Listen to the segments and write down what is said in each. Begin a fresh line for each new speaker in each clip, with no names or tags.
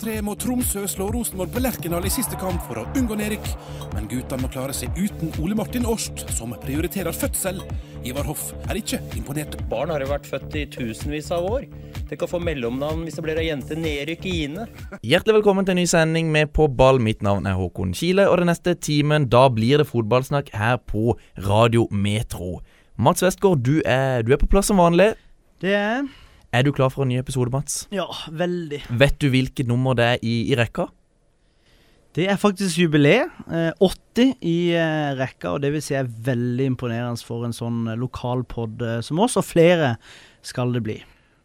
3 må Tromsø slå Rosenborg på Lerkendal i siste kamp for å unngå nedrykk. Men gutta må klare seg uten Ole Martin Årst, som prioriterer fødsel. Ivar Hoff er ikke imponert.
Barn har jo vært født i tusenvis av år. Tenk å få mellomnavn hvis det blir ei jente nedrykk Ine.
Hjertelig velkommen til en ny sending med På ball. Mitt navn er Håkon Kile, og den neste timen da blir det fotballsnakk her på Radio Metro. Mats Westgård, du er, du er på plass som vanlig.
Det er jeg.
Er du klar for en ny episode, Mats?
Ja, veldig.
Vet du hvilket nummer det er i, i rekka?
Det er faktisk jubileet. Eh, 80 i eh, rekka, og det vil si er veldig imponerende for en sånn eh, lokalpod eh, som oss, og flere skal det bli.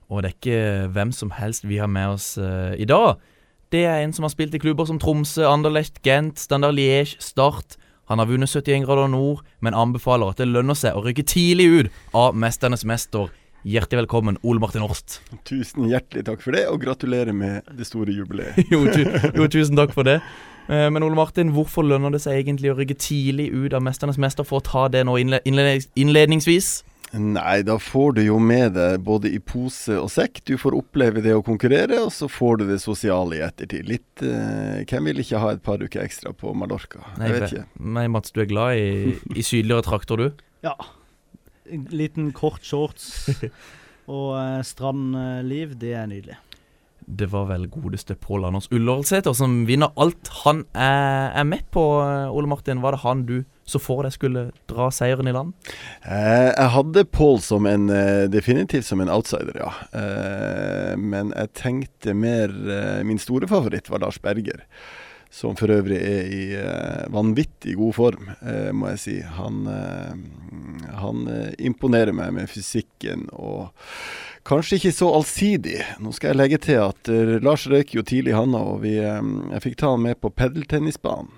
Og det er ikke hvem som helst vi har med oss uh, i dag. Det er en som har spilt i klubber som Tromsø, Anderlecht, Gent, Standard Liège, Start. Han har vunnet 71 grader nord, men anbefaler at det lønner seg å rykke tidlig ut av Mesternes mester. Hjertelig velkommen, Ole Martin Horst.
Tusen hjertelig takk for det, og gratulerer med det store jubileet.
jo, tu, jo, tusen takk for det. Eh, Men Ole Martin, hvorfor lønner det seg egentlig å rygge tidlig ut av Mesternes mester for å ta det nå innlednings innledningsvis?
Nei, da får du jo med deg både i pose og sekk. Du får oppleve det å konkurrere, og så får du det sosiale i ettertid. Litt eh, Hvem vil ikke ha et par uker ekstra på Mallorca?
Nei,
Jeg vet ikke.
Nei, Mats, du er glad i, i sydligere trakter, du?
Ja. En liten kort shorts og eh, strandliv, det er nydelig.
Det var vel godeste Pål Anders Ullålsæter som vinner alt han er, er med på. eh, Ole Martin, var det han du så for deg skulle dra seieren i land?
Eh, jeg hadde Paul som en eh, definitivt som en outsider, ja. Eh, men jeg tenkte mer eh, Min store favoritt var Lars Berger. Som for øvrig er i eh, vanvittig god form, eh, må jeg si. Han, eh, han imponerer meg med fysikken og kanskje ikke så allsidig. Nå skal jeg legge til at Lars røyk jo tidlig, han òg. og vi, Jeg fikk ta han med på pedeltennisbanen.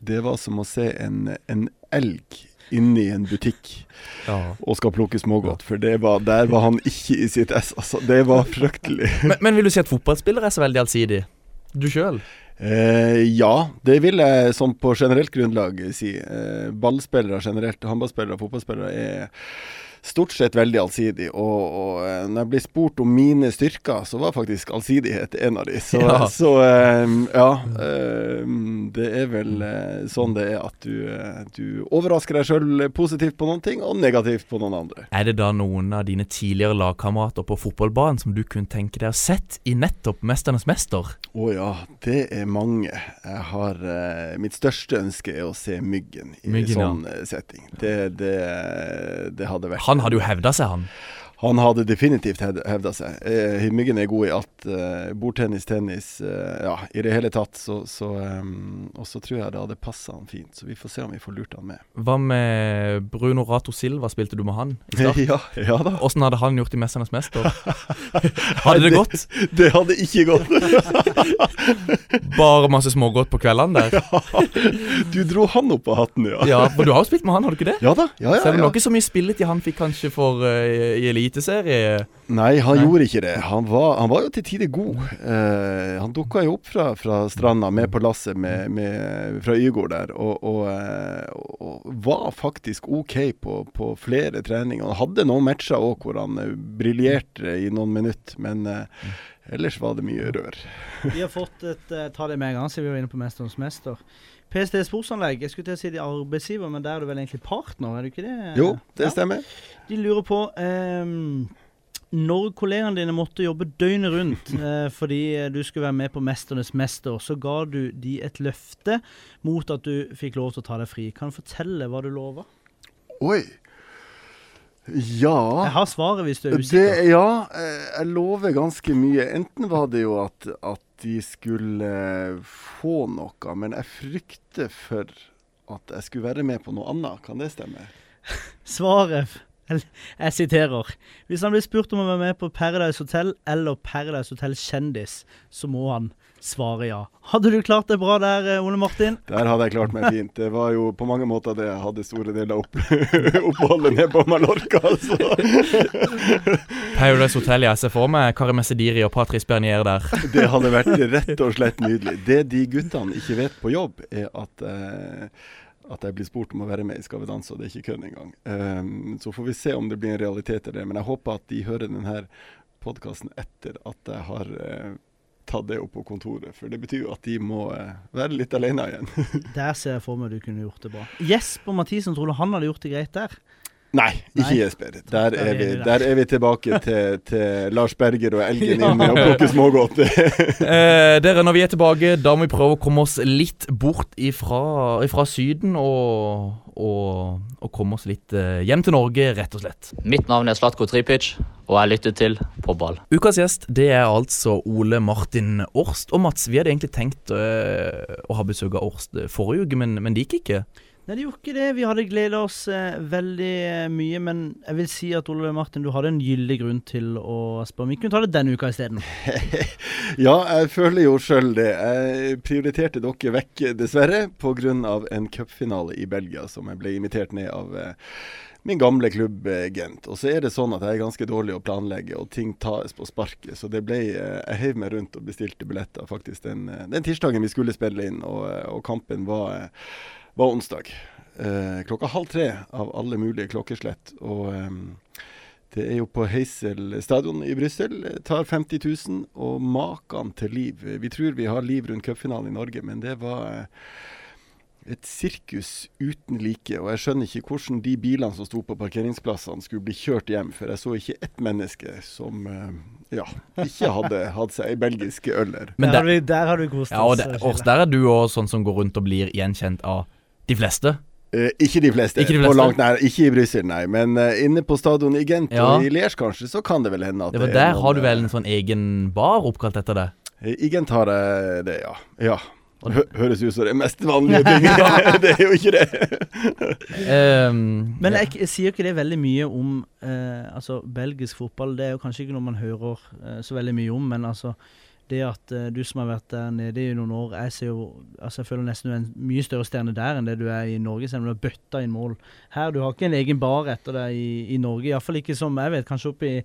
Det var som å se en, en elg inni en butikk
Ja.
og skal plukke smågodt. For det var, der var han ikke i sitt ess. Altså, det var fryktelig.
Men, men vil du si at fotballspillere er så veldig allsidig? Du sjøl?
Eh, ja, det vil jeg som på generelt grunnlag si. Eh, ballspillere generelt, håndballspillere og fotballspillere er stort sett veldig allsidig. Og, og eh, når jeg blir spurt om mine styrker, så var faktisk allsidighet en av de. Så
Ja.
så, eh, ja eh, det er vel sånn det er at du, du overrasker deg sjøl positivt på noen ting, og negativt på noen andre.
Er det da noen av dine tidligere lagkamerater på fotballbanen som du kunne tenke deg å sett i nettopp Mesternes mester?
Å ja, det er mange. Jeg har Mitt største ønske er å se Myggen i
Myggen,
sånn ja. setting. Det, det, det hadde vært
Han hadde jo hevda seg, han.
Han hadde definitivt hev- hevda seg. Eh, Myggen er god i alt. Eh, bordtennis, tennis, eh, ja, i det hele tatt. Så, så, um, og så tror jeg det hadde passa han fint. Så vi får se om vi får lurt han med.
Hva med Bruno Rato Silva? Spilte du med han i start?
ja, ja da.
Åssen hadde han gjort i 'Mesternes mester'? Hadde det gått?
Det hadde ikke gått.
Bare masse smågodt på kveldene der?
Du dro han opp av hatten, ja.
Ja, Men du har jo spilt med han, har du ikke det?
Ja da. Ja, ja,
Selv om det
ja.
var ikke så mye spilletid han fikk kanskje for uh, i eliteserie.
Nei, han
Nei.
gjorde ikke det. Han var, han var jo til tider god. Uh, han dukka jo opp fra, fra stranda med på lasset med, med, fra Ygård der, og, og, uh, og var faktisk OK på, på flere treninger. Han hadde noen matcher òg hvor han eh, briljerte i noen minutter, men uh, ellers var det mye rør.
Vi har fått et Ta det med en gang, siden vi var inne på Mesterens mester. PST Sportsanlegg. Jeg skulle til å si de er arbeidsgiver, men der er du vel egentlig partner, er du ikke det?
Jo, det
Ja.
stemmer.
De lurer på ehm, Når kollegaene dine måtte jobbe døgnet rundt eh, fordi eh, du skulle være med på Mesternes mester, så ga du de et løfte mot at du fikk lov til å ta deg fri. Kan du fortelle hva du lova?
Oi. Ja
Jeg har svaret hvis du er
Det,
usikker.
ja, eh, jeg lover ganske mye. Enten var det jo at, at de skulle få noe, men jeg frykter for at jeg skulle være med på noe annet. Kan det stemme?
Svaret Jeg siterer. Hvis han blir spurt om å være med på Paradise Hotel eller Paradise Hotel Kjendis, så må han svare ja. Hadde du klart det bra der, eh, Ole Martin?
Der hadde jeg klart meg fint. Det var jo på mange måter det jeg hadde store deler av opp, oppholdet nede på Mallorca. altså.
Paradise Hotel, jeg ser for meg Kari Messediri og Patrice Bernier der.
Det hadde vært rett og slett nydelig. Det de guttene ikke vet på jobb, er at eh, at jeg blir spurt om å være med i Skal vi danse, og det er ikke kødd engang. Um, så får vi se om det blir en realitet i det. Men jeg håper at de hører denne podkasten etter at jeg har uh, tatt det opp på kontoret. For det betyr jo at de må uh, være litt alene igjen.
Der ser jeg for meg du kunne gjort det bra. Jesper Mathisen, tror du han hadde gjort det greit der?
Nei, ikke
Nei.
Jesper. Der er, vi,
er der.
der er vi tilbake til, til Lars Berger og elgen inne og plukke smågodt.
Eh, dere, når vi er tilbake, da må vi prøve å komme oss litt bort ifra, ifra Syden og, og, og komme oss litt eh, hjem til Norge, rett og slett.
Mitt navn er Slatko Tripic, og jeg lytter til På ball.
Ukas gjest det er altså Ole Martin Årst. Og Mats, vi hadde egentlig tenkt eh, å ha besøk av Årst forrige uke, men, men det gikk ikke.
Nei, det gjorde ikke det. Vi hadde gleda oss eh, veldig eh, mye. Men jeg vil si at Ole Martin, du hadde en gyldig grunn til å spørre om vi kunne ta det denne uka isteden.
Ja, jeg føler jo sjøl det. Jeg prioriterte dere vekk, dessverre, pga. en cupfinale i Belgia som jeg ble invitert ned av eh, min gamle klubb eh, Gent. Og så er det sånn at jeg er ganske dårlig å planlegge, og ting tas på sparket. Så det ble eh, Jeg heiv meg rundt og bestilte billetter faktisk den, den tirsdagen vi skulle spille inn, og, og kampen var, var onsdag. Eh, klokka halv tre av alle mulige klokkeslett. Og eh, det er jo på Heysel stadion i Brussel. Tar 50 000, og maken til liv. Vi tror vi har liv rundt cupfinalen i Norge, men det var eh, et sirkus uten like. Og jeg skjønner ikke hvordan de bilene som sto på parkeringsplassene skulle bli kjørt hjem, for jeg så ikke ett menneske som eh, ja, ikke hadde hatt seg ei belgisk.
Men
der,
der,
har vi, du kost
ja, og
oss.
det, der er du òg sånn som går rundt og blir gjenkjent av de fleste.
Eh, ikke de fleste.
Ikke de fleste.
På langt nær. Ikke i Brussel, nei. Men uh, inne på stadion i Gent
Ja.
og i Liège kanskje, så kan det vel hende at
Det var
er
Der
noen,
har du vel
eh,
en sånn egen bar oppkalt etter det.
I Gent har jeg det, ja. ja. Hø høres ut som det mest vanlige ting. det er jo ikke det.
um,
Men jeg, jeg sier ikke det veldig mye om eh, altså belgisk fotball. Det er jo kanskje ikke noe man hører eh, så veldig mye om, men altså det at uh, du som har vært der nede i noen år Jeg jo, altså jeg føler nesten du er en mye større stjerne der enn det du er i Norge, selv om du har bøtta inn mål her. Du har ikke en egen bar etter deg i, i Norge, iallfall ikke som jeg vet, kanskje oppe i,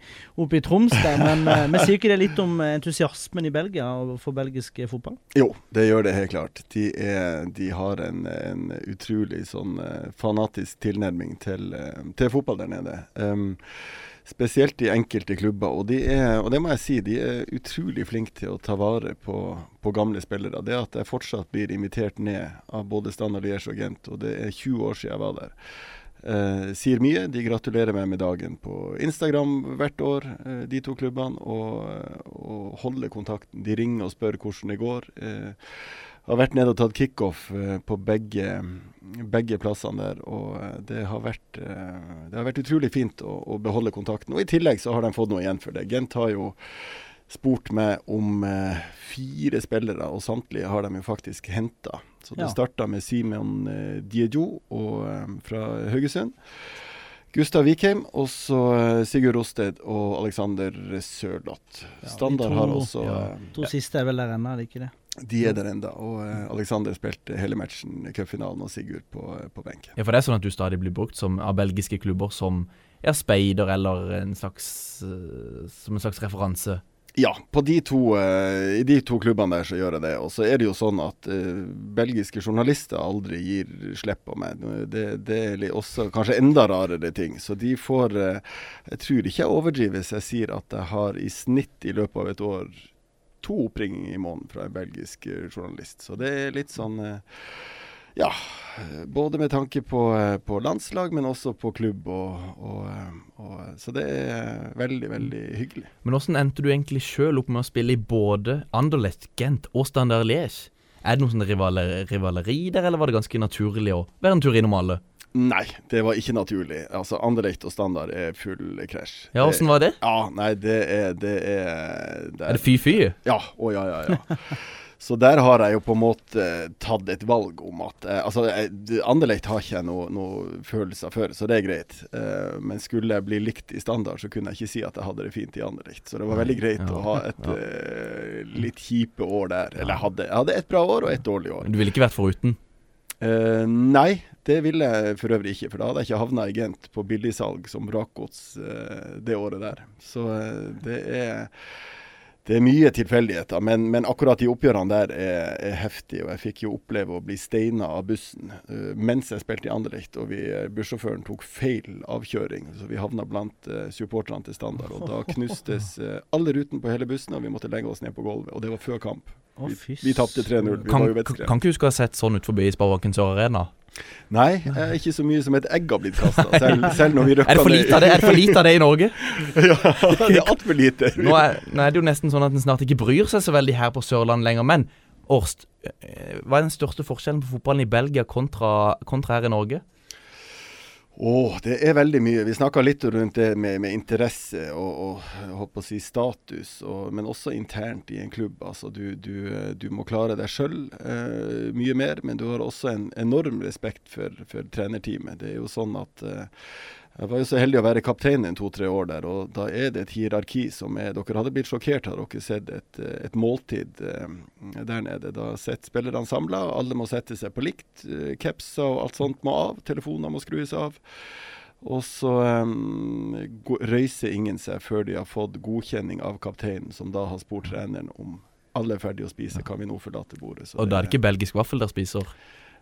oppe i Troms der. Men, uh, men sier ikke det litt om eh, entusiasmen i Belgia for belgisk eh, fotball?
Jo, det gjør det helt klart. De, er, de har en, en utrolig sånn eh, fanatisk tilnærming til, eh, til fotball der nede. Um, spesielt i enkelte klubber. Og, de er, og det må jeg si, de er utrolig flinke til å ta vare på, på gamle spillere. Det at jeg fortsatt blir invitert ned av både Standard Liège og Gent, og det er 20 år siden jeg var der. Eh, sier mye. De gratulerer meg med dagen på Instagram hvert år, eh, de to klubbene. Og, og holder kontakten. De ringer og spør hvordan det går. Eh, har vært nede og tatt kickoff eh, på begge, begge plassene der. Og eh, det har vært, eh, det har vært utrolig fint å, å beholde kontakten. Og i tillegg så har de fått noe igjen for det. Gent har jo spurt meg om fire spillere, og samtlige har de jo faktisk henta. Så det
Ja.
starta med Simon Diejo og, fra Haugesund. Gustav Vikheim, og så Sigurd Rosted og Alexander Sørloth.
Ja, de to-
har også
ja.
To siste er vel der ennå, er det ikke det?
De er der enda, og eh, Alexander spilte hele matchen, cupfinalen, og Sigurd på, eh, på benken.
Ja, for det er sånn at du stadig blir brukt som, av belgiske klubber som ja, speider eller en slags, eh, som en slags referanse.
Ja, på de to, i de to klubbene der så gjør jeg det. Og så er det jo sånn at belgiske journalister aldri gir slipp på meg. Det, det er også kanskje enda rarere ting. Så de får Jeg tror ikke jeg overdriver hvis jeg sier at jeg har i snitt i løpet av et år to oppringninger i måneden fra en belgisk eh, journalist. Så det er litt sånn eh, ja, eh, både med tanke på, på landslag, men også på klubb. Og, og, og, så det er veldig, veldig hyggelig.
Men hvordan endte du egentlig sjøl opp med å spille i både Anderlecht, Gent og Standard Liège? Er det noe sånn rivaleri der, eller var det ganske naturlig å være en tur innom alle?
Nei, det var ikke naturlig. Altså, Anderlecht og Standard er full krasj.
Ja, åssen var det?
Ja, nei, det er Det er, det
Er det fy-fy?
Ja. Å, ja, ja, ja. Så der har jeg jo på en måte tatt et valg om at eh, Altså, Anderlecht har ikke jeg noe, noe følelser for, så det er greit. Eh, men skulle jeg bli likt i standard, så kunne jeg ikke si at jeg hadde det fint i Anderlecht. Så det var veldig greit
Ja,
å ha et
ja.
eh, litt kjipe år der. Eller jeg hadde, jeg hadde et bra år og et dårlig år.
Men Du ville ikke vært foruten?
Eh, nei, Det ville jeg for øvrig ikke, for da hadde jeg ikke havna i Gent på billigsalg som vrakgods eh, det året der. Så eh, det er det er mye tilfeldigheter, men, men, akkurat de oppgjørene der er, er heftig. Og jeg fikk jo oppleve å bli steina av bussen uh, mens jeg spilte i Anderlecht. Og vi, bussjåføren tok feil avkjøring, så vi havna blant supporterne til Standard. Og da knustes alle rutene på hele bussen, og vi måtte legge oss ned på gulvet. Og det var før kamp. Vi, vi tapte 3-0.
Kan, kan, kan ikke huske å ha sett sånn ut forbi Sparebanken Sør Arena.
Nei, eh, ikke så mye som et egg har blitt kasta. Selv, selv når vi røkka
Er det for lite av det, er det, for lite av det i Norge?
ja, det er altfor lite.
Nå er, nå er det jo nesten sånn at en snart ikke bryr seg så veldig her på Sørlandet lenger. Men Årst, eh, hva er den største forskjellen på fotballen i Belgia kontra, kontra her i Norge?
Åh, det er veldig mye. Vi snakka litt rundt det med, med interesse og, og si status, og, men også internt i en klubb. Altså, du, du, du må klare deg sjøl eh, mye mer, men du har også en enorm respekt for, for trenerteamet. Det er jo sånn at eh, jeg var jo så heldig å være kaptein en to-tre år der, og da er det et hierarki som er Dere hadde blitt sjokkert hadde dere sett et, et måltid eh, der nede. Da sitter spillerne samla, alle må sette seg på likt. Eh, Capser og alt sånt må av, telefoner må skrues av. Og så um, røyser ingen seg før de har fått godkjenning av kapteinen, som da har spurt treneren om alle er ferdige å spise, kan vi nå forlate bordet. Så
Og da er det ikke belgisk vaffel dere spiser?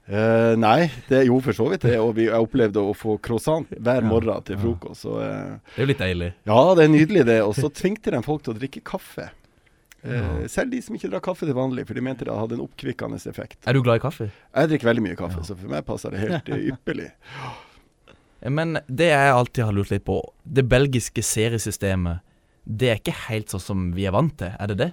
Eh, nei, det er jo for så vidt det. Og vi, jeg opplevde å få croissant hver morgen til frokost. Så, eh,
Det er jo litt deilig.
ja, det er nydelig det. Og så tvingte de folk til å drikke kaffe.
Uh,
selv de som ikke drar kaffe til vanlig, for de mente det hadde en oppkvikkende effekt.
Er du glad i kaffe?
Jeg drikker veldig mye kaffe,
Ja.
så for meg passer det helt ypperlig.
Men det jeg alltid har lurt litt på, det belgiske seriesystemet, det er ikke helt sånn som vi er vant til, er det det?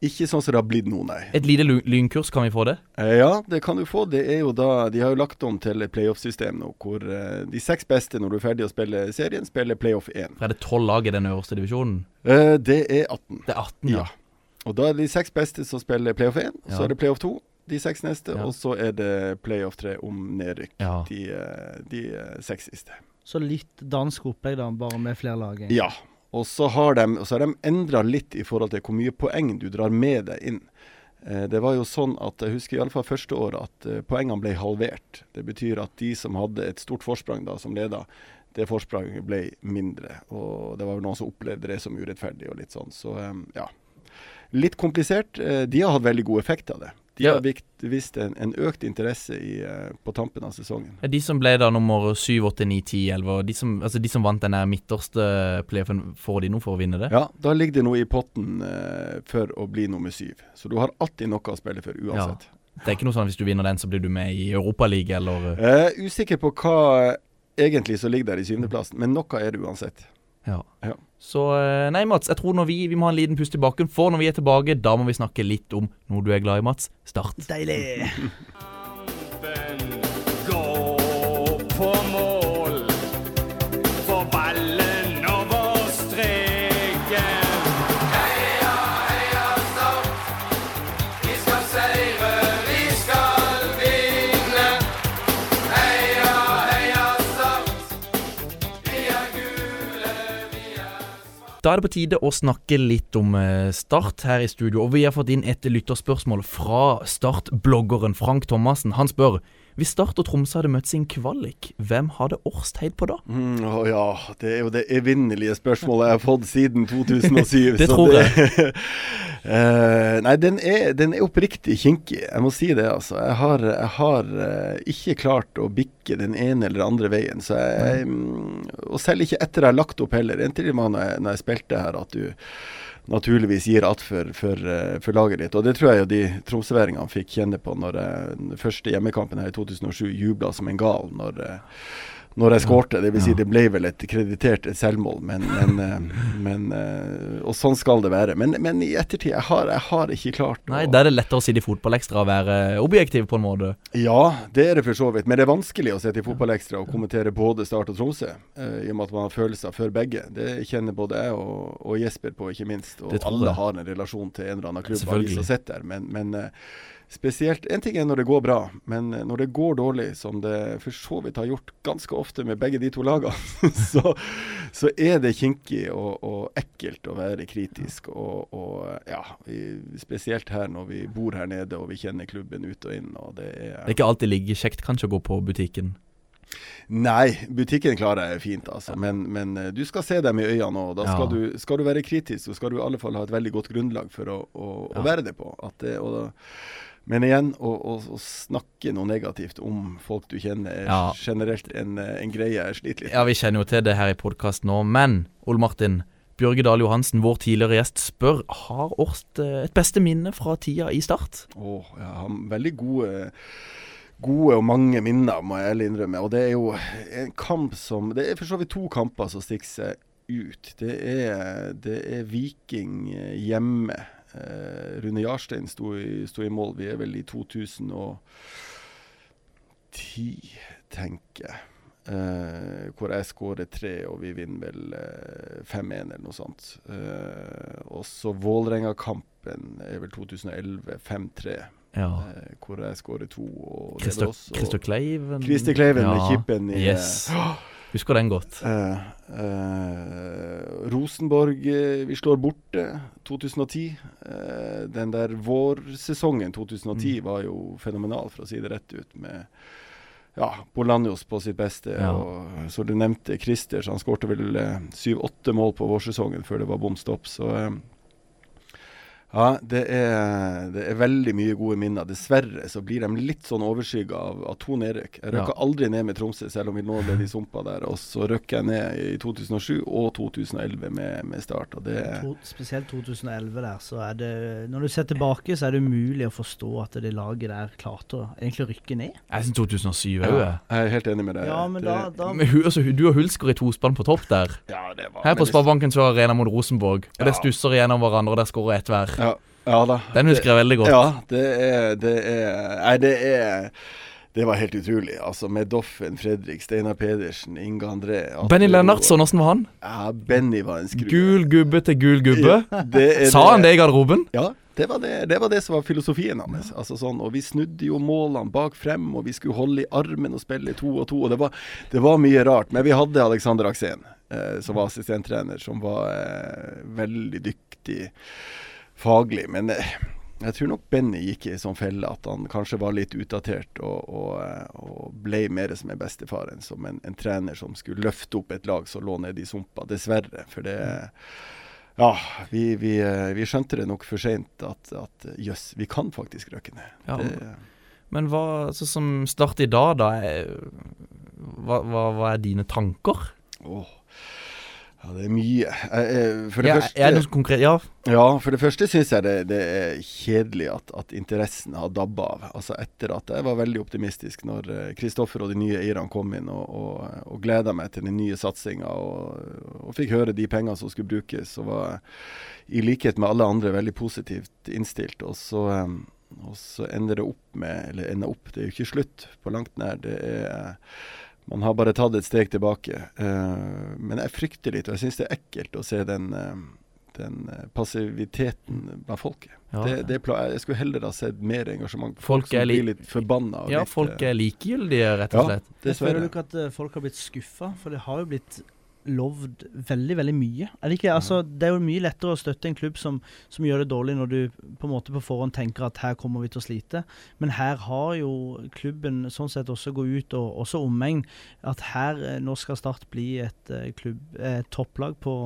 Ikke sånn som det har blitt nå, nei.
Et lite lynkurs, kan vi få det?
Eh, ja, det kan du få. Det er jo da, De har jo lagt om til playoff-system nå, hvor eh, de seks beste når du er ferdig å spille serien, spiller playoff 1.
For er det tolv lag i den øverste divisjonen?
Eh, det er 18.
Det er 18, ja.
Ja. Og da er det de seks beste som spiller playoff 1,
Ja.
så er det playoff 2, de seks neste,
Ja.
og så er det playoff 3 om nedrykk.
Ja.
De, de seks siste.
Så litt dansk opplegg, da, bare med flere lag. egentlig.
Ja. Og så har de, så de endra litt i forhold til hvor mye poeng du drar med deg inn. Eh, det var jo sånn at jeg husker iallfall første året at eh, poengene ble halvert. Det betyr at de som hadde et stort forsprang da, som leda, det forspranget ble mindre. Og det var vel noen som opplevde det som urettferdig og litt sånn. Så eh, ja. Litt komplisert. De har hatt veldig god effekt av det. De
Ja.
har vikt, vist en, en økt interesse i, eh, på tampen av sesongen.
De som ble da nummer 7, 8, 9, 10, 11, og de som, altså de som vant den midterste playoffen, får de noe for å vinne det?
Ja, da ligger det noe i potten eh, for å bli nummer 7. Så du har alltid noe å spille for uansett.
Det er ikke noe sånn at hvis du vinner den, så blir du med i Europaligaen, eller eh,
er usikker på hva egentlig som ligger der i syvendeplassen, men noe er det uansett.
Ja.
Ja.
Så eh, nei, Mats. Jeg tror når vi, vi må ha en liten pust i bakken. For når vi er tilbake, da må vi snakke litt om noe du er glad i, Mats. Start.
Deilig!
Gå på mål
Da er det på tide å snakke litt om eh, Start her i studio. Og vi har fått inn et lytterspørsmål fra Start-bloggeren Frank Thomassen. Han spør hvis Start og Tromsø hadde møtt sin kvalik, hvem hadde Årsteid på da?
Mm, å ja, det er jo det evinnelige spørsmålet jeg har fått siden 2007.
Det
så
tror
uh, nei, den er, den er oppriktig kinkig. Jeg må si det, altså. Jeg har, jeg har uh, ikke klart å bikke den ene eller andre veien. Så jeg, mm, og selv ikke etter jeg har lagt opp heller. En til var med når jeg spilte her, at du naturligvis gir att for, for, eh, for laget ditt. Og det tror jeg jo de tromsøværingene fikk kjenne på når den første hjemmekampen her i 2007 jubla som en gal når, eh, når jeg skårte. Det vil si, det ble vel et kreditert selvmål, men, men, eh, men eh, Og sånn skal det være. Men, men i ettertid, jeg har, jeg har ikke klart
Nei, Da er det lettere å sitte i Fotballekstra og være objektiv, på en måte.
Ja, det er det for så vidt. Men det er vanskelig å sitte i Fotballekstra og kommentere både Start og Tromsø. eh, I og med at man har følelser for begge. Det kjenner både jeg og, og Jesper på, ikke minst. Og alle har en relasjon til en eller annen klubb
Selvfølgelig.
som sitter der. Men, men spesielt En ting er når det går bra, men eh, når det går dårlig, som det for så vidt har gjort ganske ofte med begge de to lagene, så, så er det kinkig og, og ekkelt å være kritisk. Og, og ja, vi, spesielt her når vi bor her nede og vi kjenner klubben ut og inn. Og det er,
Det er ikke alltid like kjekt kanskje å gå på butikken.
Nei, butikken klarer jeg fint, altså. Men, men eh, du skal se dem i øynene, og da skal,
Ja.
du, skal du være kritisk, så skal du i alle fall ha et veldig godt grunnlag for å, å,
Ja.
å være det på. At det, og da, men igjen, å, å, å snakke noe negativt om folk du kjenner, er
Ja.
generelt en, en greie jeg sliter litt
Ja, vi kjenner jo til det her i podkasten nå, men Ole Martin. Bjørge Dahl Johansen, vår tidligere gjest, spør har Årst eh, et beste minne fra tida i Start.
Åh, jeg har veldig gode Gode og mange minner, må jeg ærlig innrømme. Og det er jo en kamp som Det er for så vidt to kamper som stikker seg ut. Det er, det er Viking eh, hjemme. Eh, Rune Jarstein sto i, sto i mål. Vi er vel i 2010, tenker jeg. Eh, hvor jeg skårer tre, og vi vinner vel eh, 5-1 eller noe sånt. Eh, og så Vålerenga-kampen er vel 2011, 5-3.
Ja.
Eh, hvor jeg skårer to. Er
Christer, Kleiven.
Christer Kleiven med
Ja,
kippen i
Yes. Husker den godt.
eh, eh, Rosenborg eh, vi slår borte 2010. Eh, den der vårsesongen 2010
Mm.
var jo fenomenal, for å si det rett ut. med ja, Bolanjos på sitt beste.
Ja.
Og så du nevnte Christers. han skårte vel eh, syv-åtte mål på vårsesongen før det var bom stopp. Så eh, ja, det er, det er veldig mye gode minner. Dessverre så blir de litt sånn overskygga av, av to nedrykk. Jeg røkka
Ja.
aldri ned med Tromsø, selv om vi nå ble de sumpa der. Og så røkker jeg ned i 2007 og 2011 med, med Start. Og det
To, spesielt 2011 der, så er det Når du ser tilbake, så er det umulig å forstå at det laget der klarte å egentlig rykke ned.
Jeg syns 2007 òg,
ja, Jeg er helt enig med deg.
Ja, men
det,
da, da
Men altså, du og Hulsker i tospann på topp der.
ja, det var,
Her på Sparebanken så Arena mot Rosenborg. Og det stusser igjennom hverandre, og der skårer ett hver.
Ja, ja da.
Den husker jeg veldig godt.
Ja, det er, det er Nei, det er det var helt utrolig. Altså Med Doffen, Fredrik, Steinar Pedersen, Inge André Atle
Benny. Lennartson, åssen var han?
Ja, Benny var en skrue.
Gul gubbe til gul gubbe.
Ja, det
Sa han det i garderoben?
Ja, det var det, det var det som var filosofien hans. Altså sånn, og vi snudde jo målene bak frem, og vi skulle holde i armen og spille to og to. og Det var, det var mye rart. Men vi hadde Alexander Aksen, eh, som var assistenttrener, som var eh, veldig dyktig faglig. Men eh, jeg tror nok Benny gikk i sånn felle at han kanskje var litt utdatert og, og, eh, og ble mer som en bestefar enn som en, en trener som skulle løfte opp et lag som lå nede i sumpa. Dessverre. For det Ja, vi, vi, eh, vi skjønte det nok for seint at, jøss, vi kan faktisk røkke ned.
Ja,
Det,
Men hva så som starter i dag, da er, hva, hva, hva er dine tanker?
åh. Ja, det er mye. For det
Ja,
første
er det noe konkret? Ja.
Ja, for det første syns jeg det, det er kjedelig at, at interessen har dabba av. Altså etter at jeg var veldig optimistisk når eh, Kristoffer og de nye eierne kom inn og, og, og gleda meg til den nye satsinga og, og fikk høre de pengene som skulle brukes, og var i likhet med alle andre veldig positivt innstilt. Og så, eh, og så ender det opp med Eller ender opp, det er jo ikke slutt på langt nær. Det er man har bare tatt et steg tilbake. Eh, men jeg frykter litt, og jeg syns det er ekkelt å se den, eh, den eh, passiviteten blant folket.
Ja.
Det, det pla jeg skulle heller ha sett mer engasjement.
Folk
som
er li-
blir litt forbanna.
ja,
litt,
folk er likegyldige, rett og slett.
Jeg føler ikke at folk har blitt skuffa, for det har jo blitt lovd veldig, veldig mye. Er det ikke? Altså, det er jo mye lettere å støtte en klubb som, som gjør det dårlig, når du på en måte på forhånd tenker at her kommer vi til å slite. Men her har jo klubben sånn sett også gått ut, og også omegn, at her eh, nå skal Start bli et eh, klubb, et topplag på,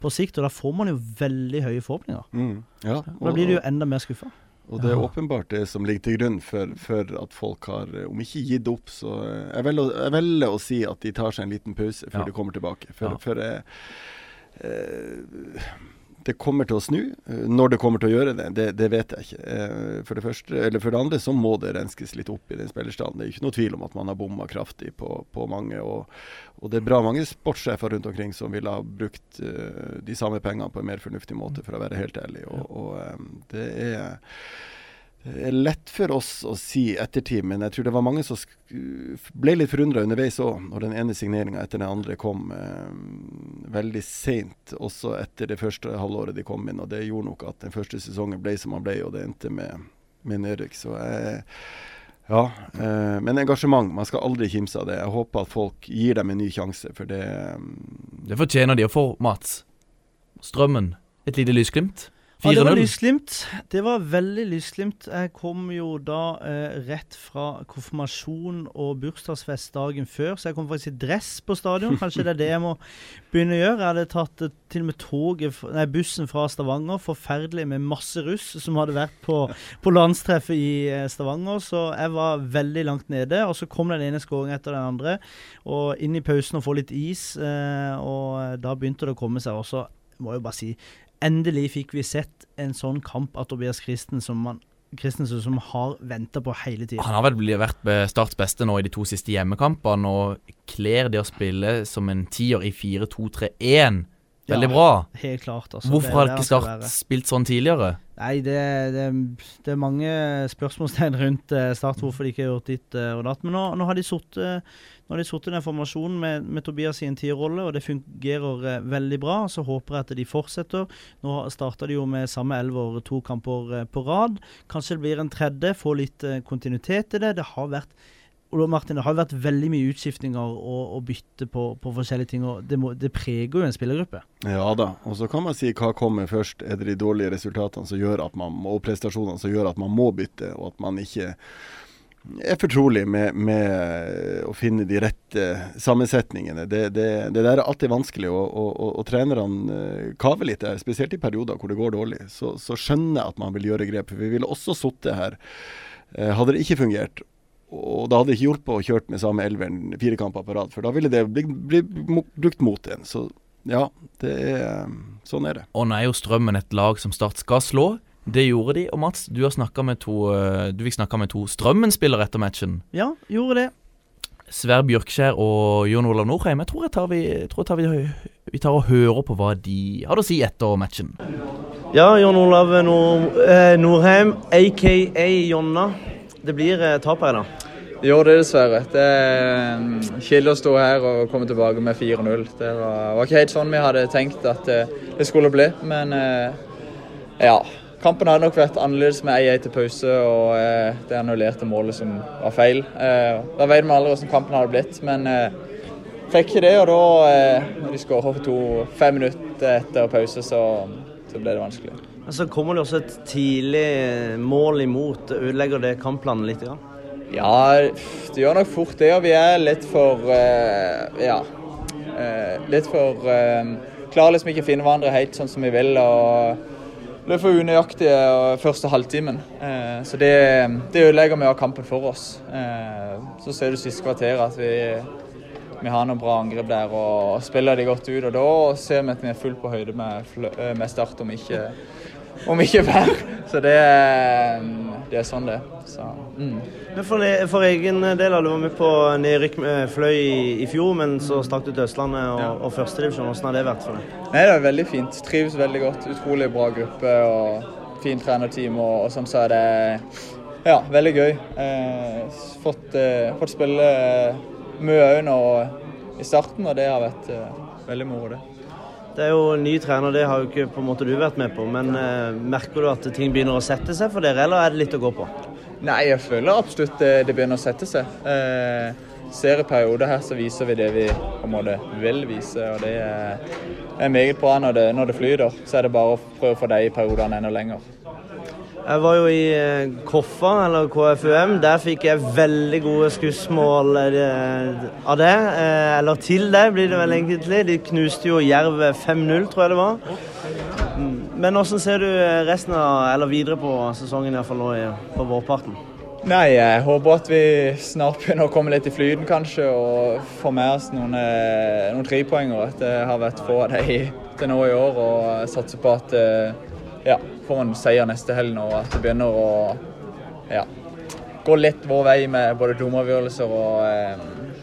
på sikt. Og da får man jo veldig høye forhåpninger.
Mm, ja,
Og da blir du jo enda mer skuffa.
Og det er åpenbart det som ligger til grunn for, for at folk har, eh, om ikke gitt opp, så eh, Jeg velger, jeg velger å si at de tar seg en liten pause før
Ja.
de kommer tilbake. For,
Ja.
for jeg, eh, det kommer til å snu. Eh, Når det kommer til å gjøre det, det, det vet jeg ikke. Eh, For det første, eller for det andre så må det renskes litt opp i den spillerstanden. Det er ikke noe tvil om at man har bomma kraftig på, på mange. Og, og det er bra mange sportssjefer rundt omkring som ville ha brukt eh, de samme pengene på en mer fornuftig måte, for å være helt ærlig. Og, og det er lett for oss å si ettertid, men jeg tror det var mange som ble litt forundra underveis òg, når den ene signeringa etter den andre kom eh, veldig seint, også etter det første halvåret de kom inn. og Det gjorde nok at den første sesongen ble som den ble, og det endte med, med nedrykk. Så jeg, Ja, eh, men engasjement. Man skal aldri kimse av det. Jeg håper at folk gir dem en ny sjanse, for det mm,
Det fortjener de å få, Mats. Strømmen. Et lite lysglimt.
Ja, det var
4-0.
lysglimt. Det var veldig lysglimt. Jeg kom jo da eh, rett fra konfirmasjon og bursdagsfest dagen før, så jeg kom faktisk i dress på stadion. Kanskje det er det jeg må begynne å gjøre. Jeg hadde tatt eh, til og med toget, nei, bussen fra Stavanger. Forferdelig med masse russ som hadde vært på, på landstreffet i eh, Stavanger. Så jeg var veldig langt nede. Og så kom den ene skåringen etter den andre. Og inn i pausen og få litt is. Eh, og da begynte det å komme seg. Og så må jo bare si Endelig fikk vi sett en sånn kamp av Tobias Christen som man Christensen som har venta på hele tiden.
Han har vel vært Starts beste nå i de to siste hjemmekampene, og kler det å spille som en tier i 4-2-3-1 veldig
Ja,
bra.
Helt klart. Altså,
Hvorfor har ikke Start spilt sånn tidligere?
Nei, det, det, det er mange spørsmålstegn rundt eh, Start, hvorfor de ikke har gjort ditt eh, og datt. Men nå, nå har de sittet nå har de sittet i den formasjonen med, med Tobias i en tierrolle, og det fungerer eh, veldig bra. Så håper jeg at de fortsetter. Nå starta de jo med samme elver to kamper eh, på rad. Kanskje det blir en tredje, få litt eh, kontinuitet i det. Det har vært Martin, det har vært veldig mye utskiftninger og, og bytte på, på forskjellige ting. og det, må, det preger jo en spillergruppe.
Ja da. Og så kan man si hva kommer først. Er det de dårlige resultatene som gjør at man og prestasjonene som gjør at man må bytte, og at man ikke er fortrolig med, med å finne de rette sammensetningene. Det, det, det der er alltid vanskelig, og, og, og, og trenerne eh, kaver litt der, spesielt i perioder hvor det går dårlig. Så, så skjønner jeg at man vil gjøre grep. For vi ville også sittet her. Eh, hadde det ikke fungert, og da hadde det ikke hjulpet å kjøre med samme elveren fire kamper på rad, for da ville det bli, bli brukt mot en. Så ja, er, sånn er det.
Og nå er jo Strømmen et lag som Start skal slå. Det gjorde de. Og Mats, du har snakka med to eh, Du fikk snakka med to Strømmen-spillere etter matchen.
Ja, gjorde det.
Sverre Bjørkskjær og Jon Olav Norheim. Jeg tror jeg tar vi, jeg tror jeg tar vi, vi tar og hører på hva de hadde å si etter matchen.
Ja, Jon Olav Nord, eh, Norheim, aka Jonna. Det blir eh, tap her, da.
Det er det dessverre. Det er mm, kjedelig å stå her og komme tilbake med 4-0. Det var, var ikke helt sånn vi hadde tenkt at det skulle bli. Men ja, kampen hadde nok vært annerledes med 1-1 til pause og eh, det annullerte målet som var feil. Eh, da vet vi aldri hvordan kampen hadde blitt, men eh, fikk ikke det. Og da, eh, når de skårer to fem minutter etter pause, så, så ble det vanskelig.
Men så kommer det også et tidlig eh, mål imot. Ødelegger det kampplanen litt? Ja,
Ja, det gjør nok fort det. Og vi er litt for eh, Ja. eh, litt for Klarer liksom ikke å finne hverandre helt sånn som vi vil. og ble for unøyaktige eh, første halvtimen. Eh, så det, det ødelegger mye av kampen for oss. Eh, så ser du siste kvarter at vi, vi har noen bra angrep der og spiller de godt ut. Og da ser vi at vi er fullt på høyde med, med Start, om ikke, om ikke hver. Så det, er- det er sånn det er. Så, mm.
Men for, for egen del, du var med på nedrykk med Fløy i, i fjor, men så stakk du til Østlandet og,
Ja.
og førstedivisjon. Hvordan har det vært for deg?
Nei, det er veldig fint. Trives veldig godt. Utrolig bra gruppe og fint trenerteam. Og, og sånn så er det ja, veldig gøy. Eh, fått, eh, fått spille eh, mye òg nå i starten, og det har vært eh, veldig moro, det.
Det er jo en ny trener, det har jo ikke på en måte du vært med på. Men eh, merker du at ting begynner å sette seg for dere, eller er det litt å gå på?
Nei, jeg føler absolutt det, det begynner å sette seg. Eh, ser i perioder her så viser vi det vi på en måte vil vise, og det er, er meget bra når det, når det flyter. Så er det bare å prøve å få de periodene enda lenger.
Jeg var jo i eh, Koffa, eller KFUM. Der fikk jeg veldig gode skussmål eh, av det. Eh, eller til det, blir det vel egentlig. De knuste jo Jerv 5-0, tror jeg det var. Men hvordan ser du resten av, eller videre på sesongen, iallfall nå på vårparten?
Nei, jeg håper at vi snart begynner å komme litt i flyten, kanskje, og få med oss noen, noen. At det har vært få av dem til nå i år, og satser på at ja, får en seier neste helg nå, at det begynner å ja, gå litt vår vei med både dommeravgjørelser og, eh,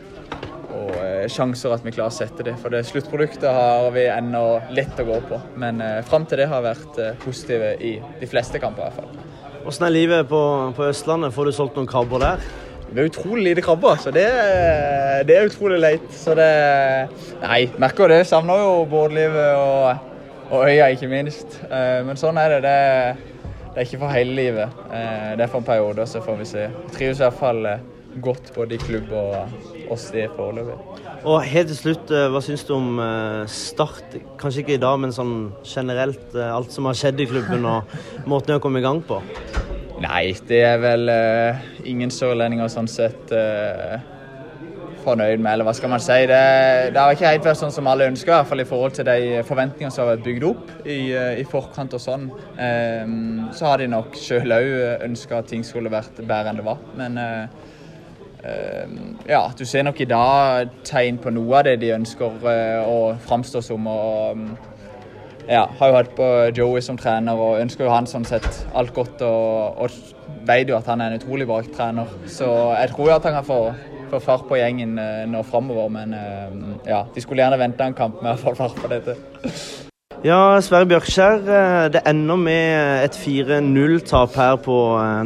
og eh, sjanser at vi klarer å sette det. For det sluttproduktet har vi ennå litt å gå på, men eh, fram til det har vært eh, positive i de fleste kamper i hvert fall.
Hvordan er livet på, på Østlandet? Får du solgt noen krabber der?
Det er utrolig lite krabber, så det, det er utrolig leit. Så det Nei, merker det. Savner jo båtlivet og, og øya, ikke minst. Eh, Men sånn er det. Det, det er ikke for hele livet. Eh, det er for en periode, så får vi se. Jeg trives i hvert fall eh, godt både i klubb og oss i foreløpig.
Og helt til slutt, hva syns du om Start? Kanskje ikke i dag, men sånn generelt. Alt som har skjedd i klubben og måten de har kommet i gang på.
Nei, det er vel uh, ingen sørlendinger sånn sett eh, fornøyd med, eller hva skal man si. Det, det har ikke helt vært sånn som alle ønsker, i hvert fall i forhold til de forventningene som har vært bygd opp i, eh, i forkant og sånn. Um, så har de nok sjøl òg ønska at ting skulle vært bedre enn det var. Men uh, eh, ja, du ser nok i dag tegn på noe av det de ønsker eh, å framstå som. og mm, ja, har jo hatt på Joey som trener og ønsker jo han sånn sett alt godt. Og, og vet jo at han er en utrolig bra trener. Så jeg tror at han kan få, få fart på gjengen eh, nå framover. Men eh, ja, de skulle gjerne venta en kamp med å få fart på dette.
Ja, Sverre Bjørkskjær, eh, det ender med et 4-0-tap her på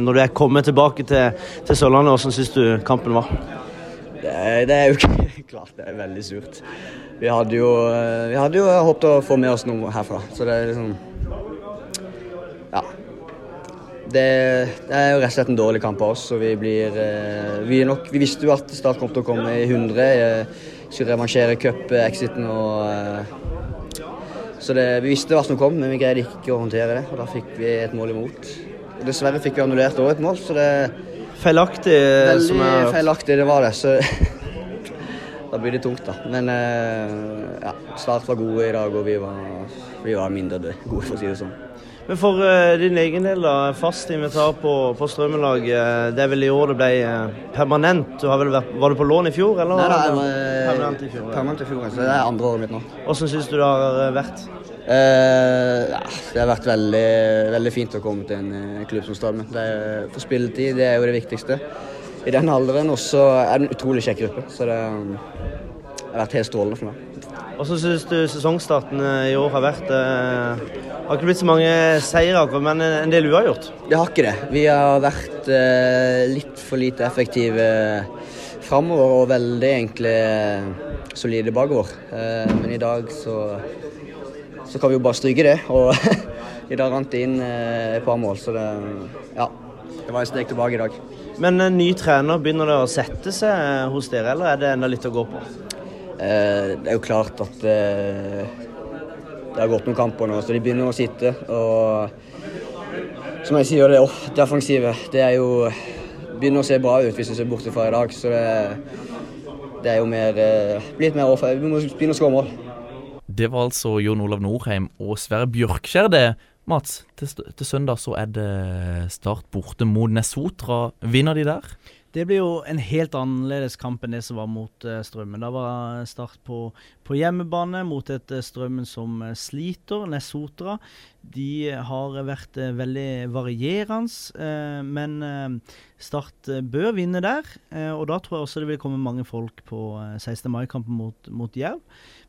når du er kommet tilbake til, til Sørlandet. Hvordan syns du kampen var?
Det, det er jo ikke klart, det er veldig surt. Vi hadde jo, vi hadde jo håpet å få med oss noe herfra, så det er liksom Ja. Det, det er jo rett og slett en dårlig kamp av oss, og vi blir eh, Vi, er nok, vi visste jo at Start kom til å komme i 100. eh, Skulle revansjere cup-exiten og eh, Så det, vi visste hva som kom, men vi greide ikke å håndtere det, og da fikk vi et mål imot. Og dessverre fikk vi annullert òg et mål, så det
Feilaktig. Veldig som
Veldig feilaktig, det var det. Så da blir det tungt, da. Men eh, ja, Start var gode i dag, og vi var, vi var mindre gode, for å si det sånn.
Men for eh, din egen del, da, fast invitar på, på Strømmelag. eh, det er vel i år det ble eh, permanent. Du har vel vært, var du på lån i fjor, eller?
Nei, da, jeg var,
permanent i fjor.
Permanent i fjor, så det er andre året mitt nå.
Hvordan syns du det har vært?
Uh, ja, det har vært veldig, veldig fint å komme til en klubb som Strømmen. Det er- For spilletid det er jo det viktigste i den alderen. Og så er det en utrolig kjekk gruppe. Så det har vært helt strålende for meg.
Hvordan syns du sesongstarten eh, i år har vært? Eh, har ikke blitt så mange seire, men en del uavgjort.
Det har ikke det. Vi har vært eh, litt for lite effektive framover og veldig egentlig eh, solide bakover. Eh, men i dag så, så kan vi jo bare stryke det. Og i dag rant det inn eh, et par mål, så det Ja. Det var et steg tilbake i dag.
Men en ny trener, begynner det å sette seg eh, hos dere, eller er det enda litt å gå på?
Eh, det er jo klart at eh, det har gått noen kamper nå, så de begynner å sitte. Og som jeg sier, det off defensive det er jo begynner å se bra ut hvis du ser bort fra i dag. Så det, det er jo mer eh, blitt mer off. Vi må begynne å skåre mål.
Det var altså Jon Olav Norheim og Sverre Bjørkskjær, det. Mats, til, til søndag så er det Start borte mot Nesotra. Vinner de der?
Det blir jo en helt annerledes kamp enn det som var mot eh, Strømmen. Da var Start på, på hjemmebane mot et eh, Strømmen som eh, sliter. Nesotra de har vært eh, veldig varierende, eh, men eh, Start eh, bør vinne der. eh, og da tror jeg også det vil komme mange folk på eh, 16. mai-kampen mot, mot Jerv.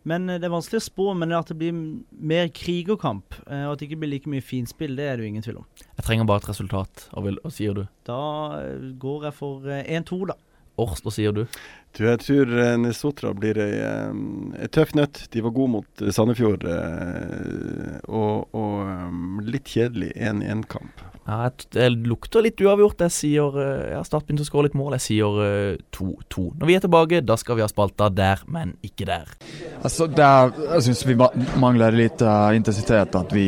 Men eh, det er vanskelig å spå, men at det blir mer mer krigerkamp, kamp, og at det ikke blir like mye finspill, det er det jo ingen tvil om.
Jeg trenger bare et resultat. og, vil, og sier du?
Da eh, går jeg for eh, 1-2, da.
Års, hva sier du?
Du, jeg tror eh, Nesotra blir ei, eh, ei tøff nøtt. De var gode mot eh, Sandefjord. eh, og og eh, litt kjedelig 1-1-kamp.
Ja, det lukter litt uavgjort. Jeg sier eh, ja, Start begynte å skåre litt mål. Jeg sier eh, 2-2. Når vi er tilbake, da skal vi ha spalta der, men ikke der.
Altså, der, jeg syns vi mangler litt uh, intensitet. At vi,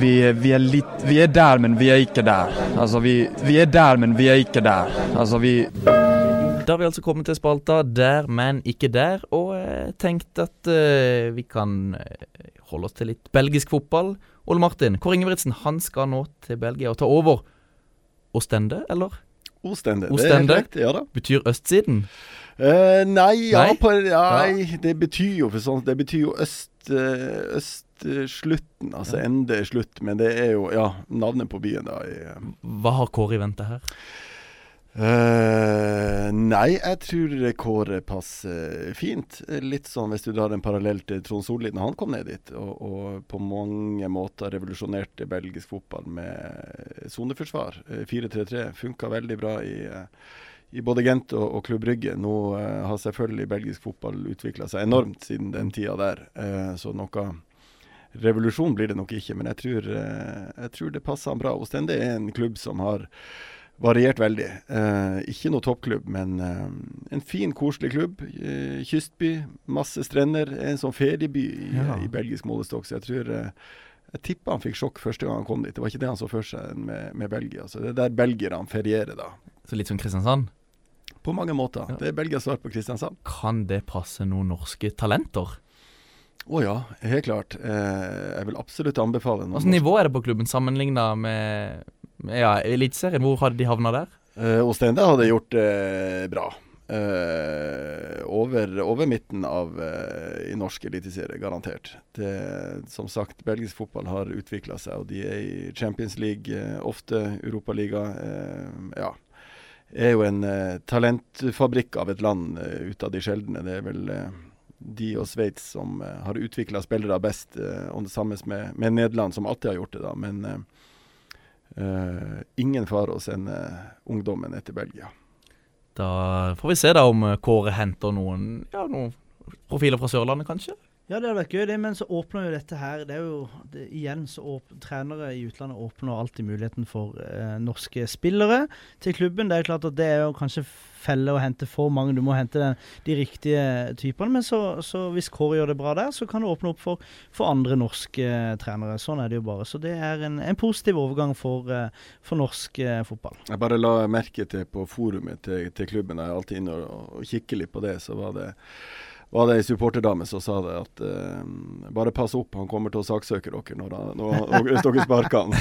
vi, vi, er litt, vi er der, men vi er ikke der. Altså, vi, vi er der, men vi er ikke der. Altså, vi
Da har vi altså kommet til spalta Der, men ikke der, og jeg tenkte at uh, vi kan eh, holde oss til litt belgisk fotball. Ole Martin, Kåre Ingebrigtsen han skal nå til Belgia og ta over. Ostende, eller?
Ostende, det er helt ja da.
betyr østsiden.
Uh, nei, ja,
Nei?
På, nei det betyr jo for sånt Det betyr jo øst eh, Østslutten, altså ende er slutt. Men det er jo ja, navnet på byen, da. I, eh,
Hva har Kåre i vente her?
Eh, nei, jeg tror Kåre passer fint. Litt sånn hvis du drar en parallell til Trond Solli når han kom ned dit, og, og på mange måter revolusjonerte belgisk fotball med soneforsvar. Eh, 4-3-3 funka veldig bra i, eh, i både Gent og, og Klubb Brygge. Nå uh, har selvfølgelig belgisk fotball utvikla seg enormt siden den tida der, uh, så noe revolusjon blir det nok ikke, men jeg tror, eh, jeg tror det passer han bra. Ostende er en klubb som har variert veldig. Eh, ikke noe toppklubb, men eh, en fin, koselig klubb. Eh, kystby, masse strender. En sånn ferieby i,
Ja.
i belgisk målestokk. Så jeg tror eh, Jeg tipper han fikk sjokk første gang han kom dit. Det var ikke det han så for seg med, med Belgia. Så det er der belgierne ferierer, da.
Så litt som Kristiansand.
På mange måter. Det er Belgias svar på Kristiansand.
Kan det passe noen norske talenter?
Å ja, helt klart. Eh, jeg vil absolutt anbefale noen
Altså, nivå er det på klubben sammenligna med, ja, Eliteserien? Hvor hadde de havna der?
Eh, Ostende hadde gjort det bra. Eh, over, over midten av eh, i norsk eliteserie, garantert. Det, som sagt, belgisk fotball har utvikla seg, og de er i Champions League, eh, ofte Europaliga. Eh, ja. Er jo en eh, talentfabrikk av et land eh, ut av de sjeldne. Det er vel eh, de og Sveits som eh, har utvikla spillere best, eh, og det samme med, med Nederland, som alltid har gjort det, da. Men eh, ingen fare å sende ungdommen etter Belgia.
Da får vi se da om Kåre henter noen, ja, noen profiler fra Sørlandet, kanskje.
Ja, det hadde vært gøy, det, men så åpner jo dette her Det er jo det, Igjen så åpner, trenere i utlandet åpner alltid muligheten for eh, norske spillere til klubben. Det er jo klart at det er jo kanskje felle å hente for mange. Du må hente den, de riktige typene. Men så, så hvis Kåre gjør det bra der, så kan det åpne opp for, for andre norske eh, trenere. Sånn er det jo bare. Så det er en, en positiv overgang for, eh, for norsk eh, fotball.
Jeg bare la merke til på forumet til, til klubben, jeg er alltid inne og, og kikker litt på det, så var det var det ei supporterdame som sa det at uh, bare pass opp, han kommer til å saksøke dere når, han, når, hvis dere sparker han.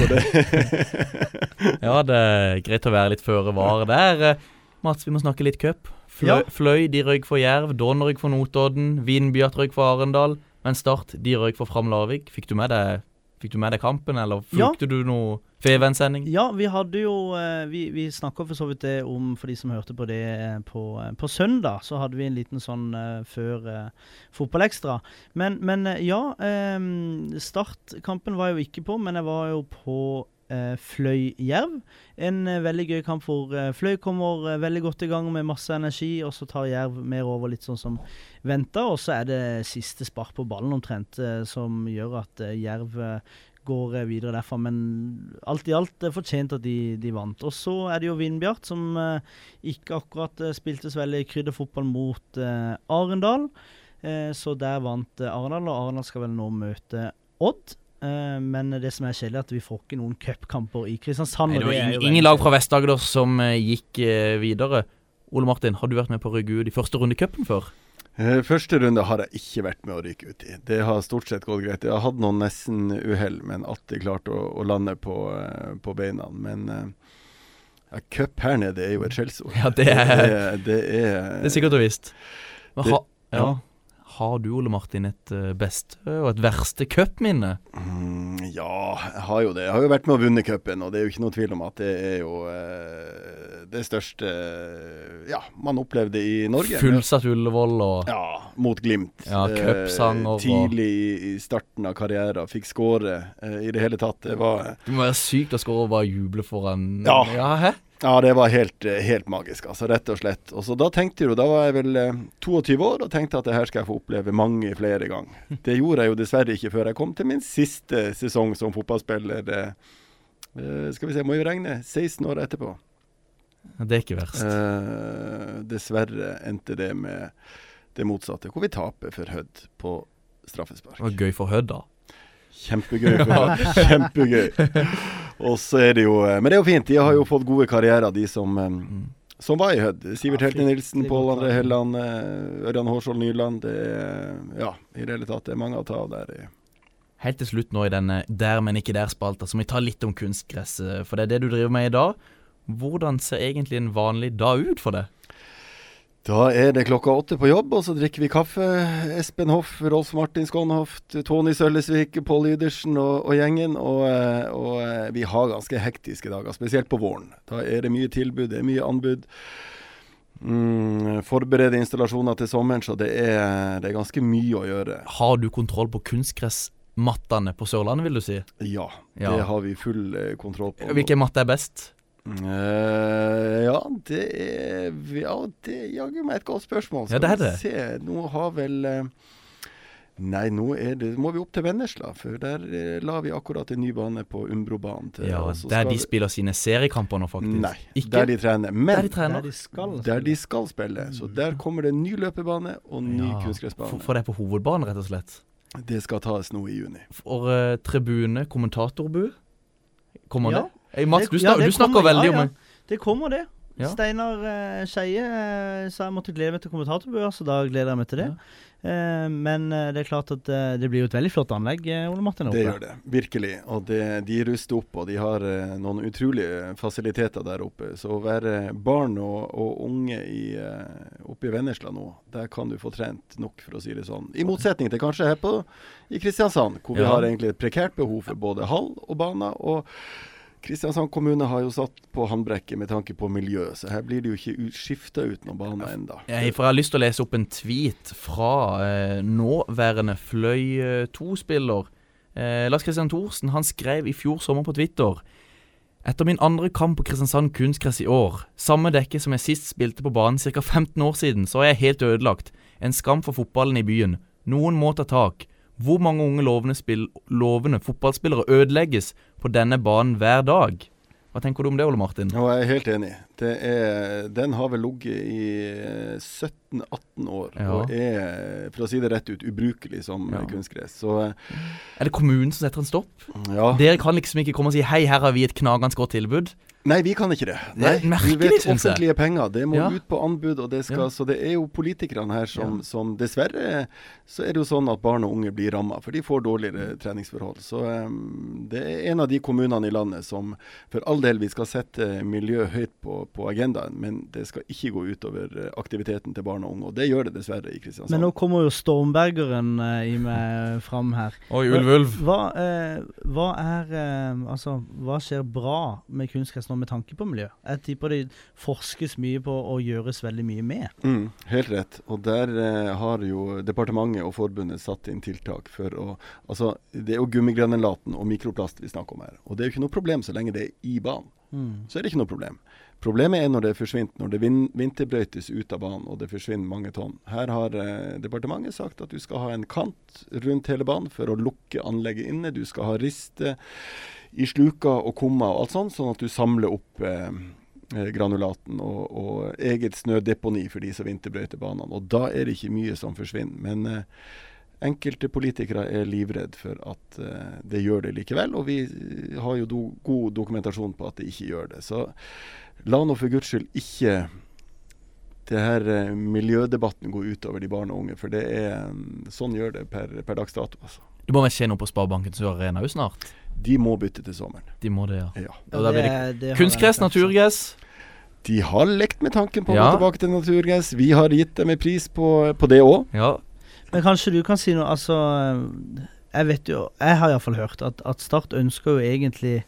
Ja, det er greit å være litt føre var der. Mats, vi må snakke litt cup. Fløy,
Ja.
Fløy de røyk for Jerv, Don røyk for Notodden, Vindbjart røyk for Arendal, men Start de røyk for Fram Larvik. Fikk du med deg Fikk du med deg kampen, eller
Ja.
du noe Feven-sending?
Ja, vi hadde jo eh, Vi, vi snakka for så vidt det om, for de som hørte på det eh, på, eh, på søndag, så hadde vi en liten sånn før uh, fotballekstra. Men, men ja, Um, startkampen var jeg jo ikke på, men jeg var jo på Fløy-Jerv. En eh, veldig gøy kamp hvor eh, Fløy kommer eh, veldig godt i gang med masse energi, og så tar Jerv mer over litt sånn som venta. Og så er det siste spark på ballen omtrent eh, som gjør at eh, Jerv eh, går eh, videre derfra. Men alt i alt eh, fortjent at de, de vant. Og så er det jo Vindbjart, som eh, ikke akkurat eh, spilte så veldig krydderfotball mot eh, Arendal. Eh, så der vant eh, Arendal, og Arendal skal vel nå møte Odd. Eh, men det som er kjedelig, er at vi får ikke noen cupkamper i Kristiansand.
Nei, det var ingen, ingen lag fra Vest-Agder som eh, gikk eh, videre. Ole Martin, har du vært med på å rygge ut i første runde i cupen før?
Eh, Første runde har jeg ikke vært med å ryke ut i. Det har stort sett gått greit. Jeg har hatt noen nesten-uhell, men alltid klart å, å lande på, på beina. Men ja, cup her nede er jo et skjellsord.
Ja, det er-
det, er- det er
Det er sikkert og visst. Men
Det-
ha, ja. Har du, Ole Martin, et eh, beste og et verste cupminne?
Mm, ja, jeg har jo det. Jeg har jo vært med å vunne cupen, og det er jo ikke noe tvil om at det er jo eh, det største ja, man opplevde i Norge.
Fullsatt Ullevål og
Ja, mot Glimt.
Ja, cupsang og-
Tidlig i, i starten av karrieren. Fikk skåre eh, i det hele tatt. Det var
Det må være sykt å skåre og bare juble foran
Ja.
ja hæ?
Ja, det var helt, eh, helt magisk, altså. Rett og slett. Og så Da tenkte jeg jo, da var jeg vel eh, 22 år og tenkte at det her skal jeg få oppleve mange flere ganger. Det gjorde jeg jo dessverre ikke før jeg kom til min siste sesong som fotballspiller. eh, eh, skal vi se, må jo regne 16 år etterpå.
Det er ikke verst.
Eh, dessverre endte det med det motsatte, hvor vi taper for Hødd på straffespark.
Det var gøy for Hødd, da.
Kjempegøy. For Hødd. Kjempegøy. Og så er det jo eh, Men det er jo fint. De har jo fått gode karrierer, de som, eh, som var i Hødd. Sivert Helte Nilsen, Pål André Helland, eh, Ørjan Hårskjold Nyland. Det er, ja, i det hele tatt det er mange å ta av der.
Helt til slutt nå i denne Der, men ikke der-spalta, så må vi ta litt om kunstgress. eh, For det er det du driver med i dag. Hvordan ser egentlig en vanlig dag ut for deg?
Da er det klokka åtte på jobb, og så drikker vi kaffe. Espen Hoff, Rolf Martin Skånhoft, Tony Sølvesvik, Pål Ydersen og, og gjengen. Og, eh, og eh, vi har ganske hektiske dager, spesielt på våren. Da er det mye tilbud, det er mye anbud. Mm, forberede installasjoner til sommeren, så det er, det er ganske mye å gjøre.
Har du kontroll på kunstgressmattene på Sørlandet, vil du si?
Ja,
Ja.
det har vi full eh, kontroll på.
Hvilken matte er best?
Eh, ja, det er Ja, det er jaggu meg et godt spørsmål.
Ja, det er det.
vi se. Nå har vel eh, Nei, nå er det, må vi opp til Vennesla, for der eh, la vi akkurat en ny bane på Umbrobanen. til,
Ja,
så
Der
skal
de spiller sine seriekamper nå, faktisk.
Nei,
Ikke?
der de trener. Men
Der de trener.
Der de skal
der de skal spille. Så der kommer det en ny løpebane og ny
Ja,
kunstgressbane.
For, for det er på hovedbanen, rett og slett.
Det skal tas nå i juni.
For uh, tribune, kommentatorbue. Kommer
Ja.
det? Hey, Mats,
Det-
du,
ja,
du snakker
kommer,
veldig
ja, ja.
om
Det kommer, det.
Ja.
Steinar uh, Skeie uh, sa jeg måtte glede meg til kommentatorbua, så da gleder jeg meg til det. Uh, men det er klart at det blir jo et veldig flott anlegg, Ole Martin.
Det gjør det, virkelig. Og det, de ruster opp, og de har noen utrolige fasiliteter der oppe. Så å være barn og, og unge i, oppe i Vennesla nå, der kan du få trent nok, for å si det sånn. I motsetning til kanskje her på, i Kristiansand, hvor vi har egentlig et prekært behov for både hall og baner. og Kristiansand kommune har jo satt på håndbrekket med tanke på miljø, så her blir det jo ikke skifta ut noen bane ennå.
Jeg, har lyst til å lese opp en tweet fra eh, nåværende Fløy 2-spiller. Eh, Lars Kristian Thorsen han skrev i fjor sommer på Twitter Etter min andre kamp på Kristiansand kunstgress i år, samme dekke som jeg sist spilte på banen ca. 15 år siden, så er jeg helt ødelagt. En skam for fotballen i byen. Noen må ta tak. Hvor mange unge lovende, lovende fotballspillere ødelegges på denne banen hver dag? Hva tenker du om det, Ole Martin?
Jeg er helt enig. Det er, den har vel ligget i eh, 17-18 år
Ja.
og er, for å si det rett ut, ubrukelig som
Ja.
eh, kunstgress. Så eh,
Er det kommunen som setter en stopp?
ja.
Dere kan liksom ikke komme og si 'hei, her har vi et knagende godt tilbud'.
Nei, vi kan ikke det.
Det er merkelig,
du vet offentlige penger. Det må
Ja.
ut på anbud, og det skal,
Ja.
så det er jo politikerne her som,
Ja.
som Dessverre så er det jo sånn at barn og unge blir ramma, for de får dårligere treningsforhold. Så um, det er en av de kommunene i landet som for all del vi skal sette miljø høyt på, på agendaen, men det skal ikke gå utover eh, aktiviteten til barn og unge. Og det gjør det dessverre i Kristiansand.
Men nå kommer jo Stormbergeren eh, i meg fram her.
Oi, ulv, ulv.
Hva, eh, hva er eh, Altså, hva skjer bra med kunstgress nå med tanke på miljø? Jeg tipper det forskes mye på og gjøres veldig mye med.
Mm, helt rett. Og der eh, har jo departementet og forbundet satt inn tiltak for å Altså, det er jo gummigranulaten og mikroplast vi snakker om her. Og det er jo ikke noe problem så lenge det er i banen.
Mm.
Så er det ikke noe problem. Problemet er når det forsvinner, når det vin vinterbrøytes ut av banen og det forsvinner mange tonn. Her har eh, departementet sagt at du skal ha en kant rundt hele banen for å lukke anlegget inne. Du skal ha riste i sluker og kummer og alt sånt, sånn at du samler opp eh, eh, granulaten og, og eget snødeponi for de som vinterbrøyter banene. Og da er det ikke mye som forsvinner. Men eh, enkelte politikere er livredd for at eh, det gjør det likevel, og vi eh, har jo do god dokumentasjon på at det ikke gjør det. Så la nå for guds skyld ikke det her eh, miljødebatten gå utover de barn og unge, for det er sånn gjør det per, per dags dato. Altså.
Det må vel skje noe på Sparebanken Sør Arena jo snart?
De må bytte til sommeren.
De må det, ja.
Ja.
Og da blir
det-
det
det
kunstgress, naturgress.
De har lekt med tanken på å
Ja.
gå tilbake til naturgress. Vi har gitt dem en pris på, på det òg.
Ja.
Men kanskje du kan si noe Altså, eh, jeg vet jo Jeg har iallfall hørt at, at Start ønsker jo egentlig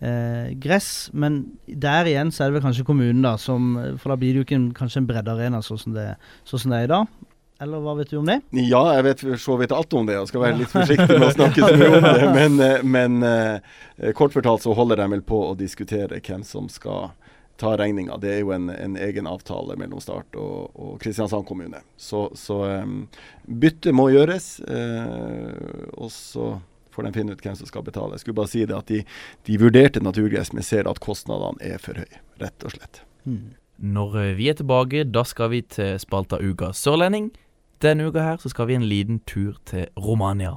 eh, gress, men der igjen så er det vel kanskje kommunen, da, som For da blir det jo ikke en, kanskje en breddearena sånn som det, sånn som det er i dag. Eller hva vet du om det?
Ja, jeg vet så vidt alt om det og skal være litt forsiktig med å snakke så mye om det. Men, eh, men eh, kort fortalt så holder de vel på å diskutere hvem som skal ta regninga. Det er jo en, en egen avtale mellom Start og, og Kristiansand kommune. Så, så um, byttet må gjøres. Uh, og så får de finne ut hvem som skal betale. Jeg skulle bare si det at de, de vurderte naturgress, men ser at kostnadene er for høye, rett og slett.
Når eh, vi er tilbake, da skal vi til spalta Uka sørlending. Denne uka her så skal vi en liten tur til Romania.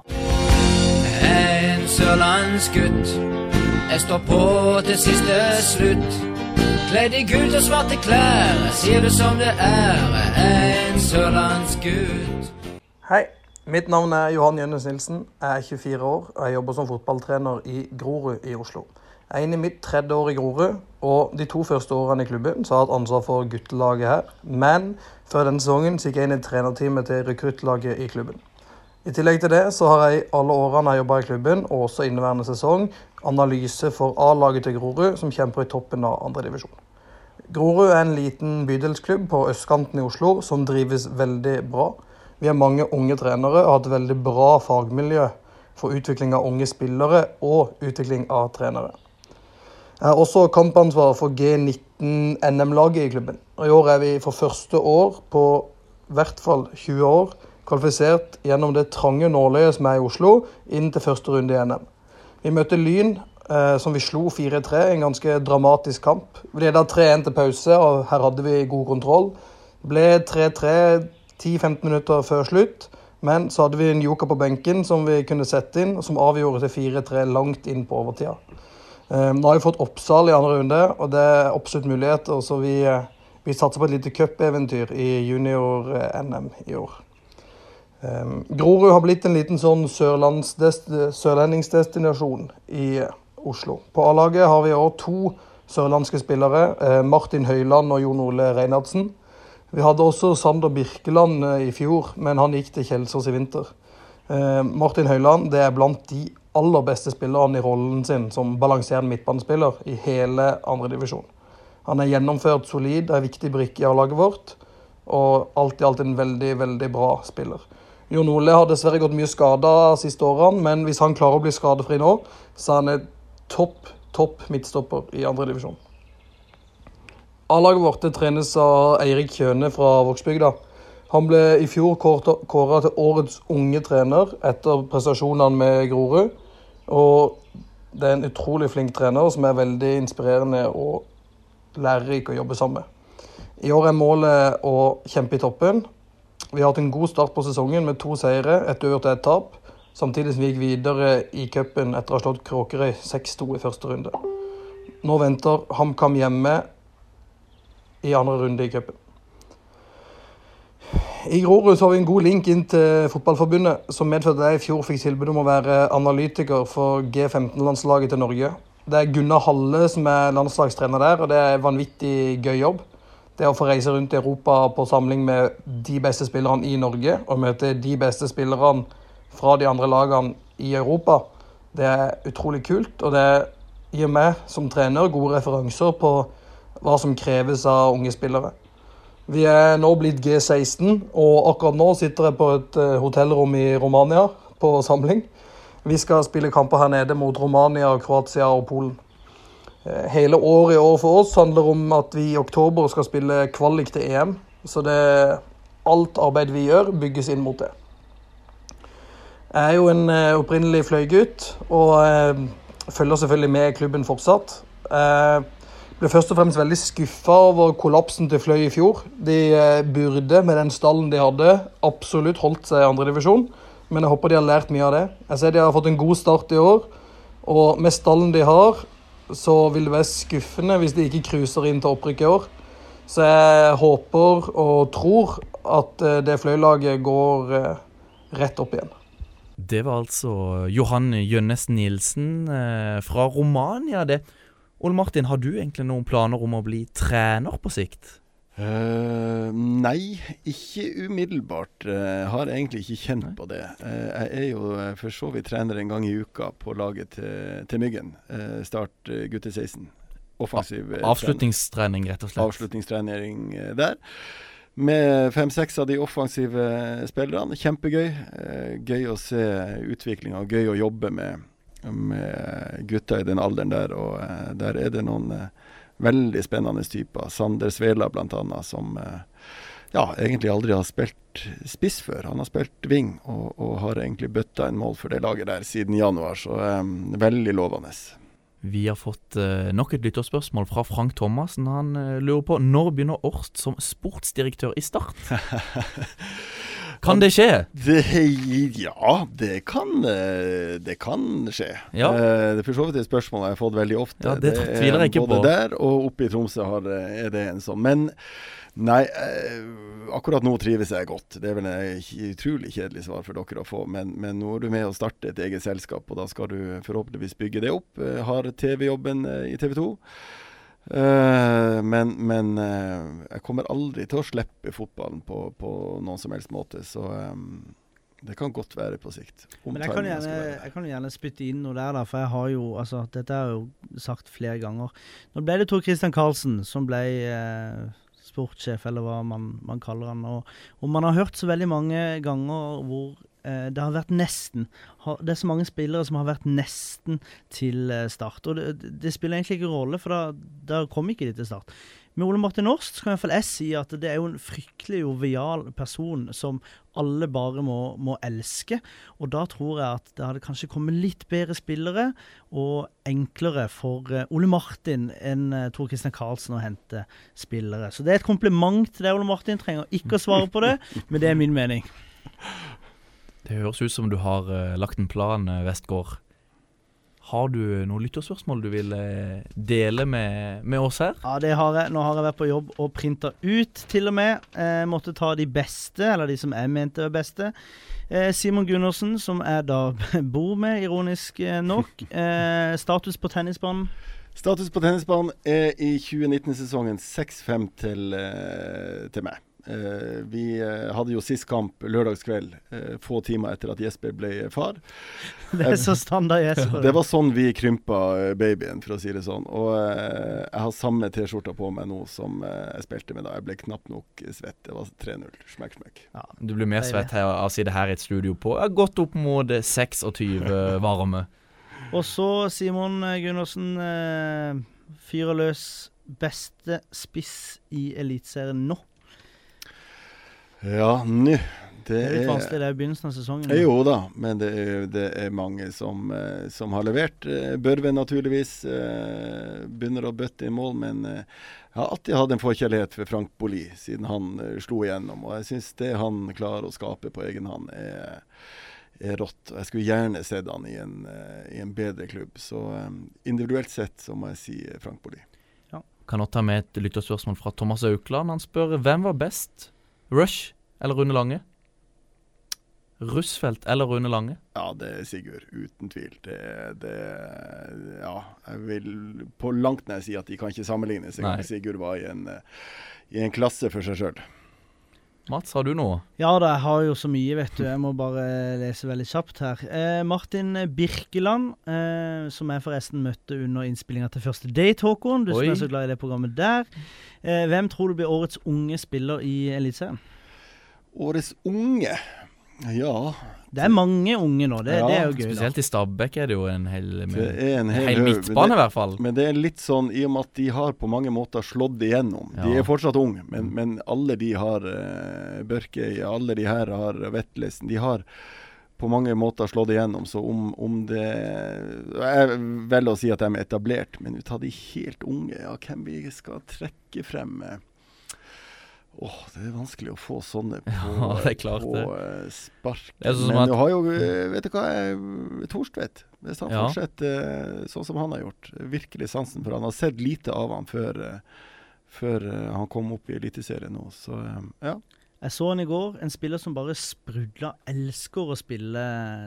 En sørlandsgutt. Jeg står på til siste slutt. Kledd i gult og svarte klær. Jeg sier det som det er. En sørlandsgutt.
Hei, mitt navn er Johan Jønnes Nilsen. Jeg er 24 år og jeg jobber som fotballtrener i Grorud i Oslo. Jeg er inne i mitt tredje år i Grorud, og de to første årene i klubben så har jeg hatt ansvar for guttelaget her. Men før denne sesongen så gikk jeg inn i trenerteamet til rekruttlaget i klubben. I tillegg til det så har jeg i alle årene jeg jobba i klubben, og også inneværende sesong, analyse for A-laget til Grorud, som kjemper i toppen av andredivisjon. Grorud er en liten bydelsklubb på østkanten i Oslo som drives veldig bra. Vi har mange unge trenere og har et veldig bra fagmiljø for utvikling av unge spillere og utvikling av trenere. Jeg har også kampansvar for G19-NM-laget i klubben. Og I år er vi for første år på hvert fall 20 år kvalifisert gjennom det trange nåløyet som er i Oslo, inn til første runde i NM. Vi møtte Lyn, eh, som vi slo 4-3, en ganske dramatisk kamp. Vi leda 3-1 til pause, og her hadde vi god kontroll. Det ble 3-3 10-15 minutter før slutt, men så hadde vi en joker på benken som vi kunne sette inn, som avgjorde til 4-3 langt inn på overtida. Eh, nå har vi fått Oppsal i andre runde, og det er absolutt muligheter, så vi, eh, vi satser på et lite cupeventyr i junior-NM i år. Um, Grorud har blitt en liten sånn sørlendingsdestinasjon i eh, Oslo. På A-laget har vi òg to sørlandske spillere, eh, Martin Høiland og Jon Ole Reinhardsen. Vi hadde også Sander Birkeland eh, i fjor, men han gikk til Kjelsås i vinter. Eh, Martin Høiland det er blant de aller beste spillerne i rollen sin som balanserende midtbanespiller i hele andredivisjon. Han er gjennomført solid, er viktig brikke i A-laget vårt, og alt i alt en veldig, veldig bra spiller. Jon Ole har dessverre gått mye skada siste årene, men hvis han klarer å bli skadefri nå, så er han en topp, topp midtstopper i andredivisjon. A-laget vårt trenes av Eirik Kjøne fra Vågsbygda. Han ble i fjor kåra til årets unge trener etter prestasjonene med Grorud. Og det er en utrolig flink trener som er veldig inspirerende og lærerik å jobbe sammen med. I år er målet å kjempe i toppen. Vi har hatt en god start på sesongen med to seire, ett uavgjort og ett tap. Samtidig som vi gikk videre i cupen etter å ha slått Kråkerøy 6-2 i første runde. Nå venter HamKam hjemme i andre runde i cupen. I Grorud så har vi en god link inn til Fotballforbundet, som medførte at jeg i fjor fikk tilbud om å være analytiker for G15-landslaget til Norge. Det er Gunnar Halle som er landslagstrener der, og det er en vanvittig gøy jobb. Det å få reise rundt i Europa på samling med de beste spillerne i Norge, og møte de beste spillerne fra de andre lagene i Europa, det er utrolig kult. Og det gir meg som trener gode referanser på hva som kreves av unge spillere. Vi er nå blitt G16, og akkurat nå sitter jeg på et eh, hotellrom i Romania på samling. Vi skal spille kamper her nede mot Romania, Kroatia og Polen. Eh, hele året i år for oss handler om at vi i oktober skal spille kvalik til EM. Så det, alt arbeid vi gjør, bygges inn mot det. Jeg er jo en eh, opprinnelig fløygutt, og følger selvfølgelig med klubben fortsatt. Jeg ble først og fremst veldig skuffa over kollapsen til Fløy i fjor. De eh, burde, med den stallen de hadde, absolutt holdt seg i andredivisjon. Men jeg håper de har lært mye av det. Jeg ser de har fått en god start i år. Og med stallen de har, så vil det være skuffende hvis de ikke cruiser inn til opprykk i år. Så jeg håper og tror at eh, det Fløy-laget går eh, rett opp igjen.
Det var altså Johan Jønnes Nilsen fra Romania, det. Ole Martin, har du egentlig noen planer om å bli trener på sikt?
Uh, nei, ikke umiddelbart. Jeg uh, har egentlig ikke kjent nei. på det. Uh, jeg er jo for så vidt trener en gang i uka på laget til, til Myggen. start gutte 16. Offensiv
Avslutningstrening, rett og slett.
Avslutningstrening der. Med fem-seks av de offensive spillerne. Kjempegøy. gøy å se utviklinga, gøy å jobbe med med gutter i den alderen der. Og uh, der er det noen uh, veldig spennende typer. Sander Svela bl.a. som uh, ja, egentlig aldri har spilt spiss før. Han har spilt wing og, og har egentlig bøtta en mål for det laget der siden januar, så um, veldig lovende.
Vi har fått uh, nok et lytterspørsmål fra Frank Thomassen. Han uh, lurer på når begynner Orst som sportsdirektør i Start? Kan det skje?
Det, ja, det kan, eh, det kan skje. Ja. Eh, det er for så vidt et spørsmål jeg har fått veldig ofte.
Ja, Det, det tviler jeg ikke
både
på.
Både der og oppe i Tromsø har, er det en sånn. Men nei, eh, akkurat nå trives jeg godt. Det er vel et utrolig kjedelig svar for dere å få. Men, men nå er du med å starte et eget selskap, og da skal du forhåpentligvis bygge det opp. Har TV-jobben i TV 2. Uh, men, men uh, jeg kommer aldri til å slippe fotballen på, på noen som helst måte. Så um, det kan godt være på sikt.
Men jeg kan, gjerne, jeg kan gjerne spytte inn noe der, da, for jeg har jo altså, Dette har jeg jo sagt flere ganger. Nå ble det Tor Christian Karlsen som ble uh, sportssjef, eller hva man, man kaller han. Og, og, man har hørt så veldig mange ganger hvor det har vært nesten. Det er så mange spillere som har vært nesten til eh, start. Og det, det spiller egentlig ikke rolle, for da, da kom ikke de til start. med Ole Martin Årst kan i hvert fall jeg si at det er jo en fryktelig jovial person som alle bare må, må elske. Og da tror jeg at det hadde kanskje kommet litt bedre spillere og enklere for eh, Ole Martin enn Tor Kristian Karlsen å hente spillere. Så det er et kompliment til deg, Ole Martin. Trenger ikke å svare på det, men det er min mening.
Det høres ut som du har uh, lagt en plan, Vestgård. Har du noen lytterspørsmål du vil eh, dele med, med, oss her?
Ja, det har jeg. Nå har jeg vært på jobb og printa ut, til og med. Eh, måtte ta de beste, eller de som jeg mente var beste. Eh, Simon Gundersen, som jeg da bor med, ironisk eh, nok. Eh, status på tennisbanen?
Status på tennisbanen er i 2019-sesongen 6-5 til, eh, til meg. Uh, vi uh, hadde jo sist kamp lørdagskveld, uh, få timer etter at Jesper ble far.
Det er så standard Jesper.
Det var sånn vi krympa babyen, for å si det sånn. Og jeg har samme T-skjorta på meg nå som jeg spilte med da. Jeg ble knapt nok svett. Det var 3-0. Smekk, smekk.
Ja, du blir mer svett her av å si det her i et studio på godt opp mot 26 varme.
Og så, Simon Gundersen, fyrer løs beste spiss i Eliteserien nå.
Ja, nå
det, det er litt vanskelig, det er begynnelsen av sesongen.
Jo da, men det er, det er mange som, eh, som, har levert. Eh, Børve naturligvis eh, begynner å bøtte i mål, men jeg har alltid hatt en forkjærlighet for Frank Bolli, siden han slo igjennom. Og jeg syns det han klarer å skape på egen hånd, er, er rått. Jeg skulle gjerne sett han i en, i en bedre klubb. Så individuelt sett så må jeg si Frank Bolli.
Ja. Kan også ta med et lytterspørsmål fra Thomas Aukland. Han spør hvem var best? Rush eller Rune Lange? Russfeldt eller Rune Lange?
Ja, det er Sigurd. Uten tvil. Det, det Ja, jeg vil på langt nær si at de kan ikke sammenlignes. Sigurd var i en, i en klasse for seg sjøl.
Mats, har du noe?
Ja da, jeg har jo så mye, vet du. Jeg må bare lese veldig kjapt her. Eh, Martin Birkeland, eh, som jeg forresten møtte under innspillinga til første date, Håkon. Du Oi. som er så glad i det programmet der. Eh, hvem tror du blir årets unge spiller i Eliteserien?
Årets unge? Ja
Det er mange unge nå, det, ja, det er jo gøy.
Spesielt
da.
i Stabæk er det jo en hel,
en hel,
hel midtbane, i hvert fall.
Men det er litt sånn i og med at de har på mange måter slått igjennom. Ja. De er fortsatt unge, men, men alle de har uh, Børkøy, alle de her har Vetlesen. De har på mange måter slått igjennom. Så om, om det Jeg velger å si at de er etablert, men ut av de helt unge, ja, hvem vi skal trekke frem? Åh, oh, det er vanskelig å få sånne på,
ja, det er klart
på
det.
Uh, spark. Det sånn Men du har jo, uh, vet du hva, Thorstvedt. Hvis han ja. fortsetter sånn som han har gjort. Virkelig sansen for han har sett lite av han før, før han kom opp i Eliteserien nå. Så ja.
Jeg så han i går. En spiller som bare sprudla. Elsker å spille,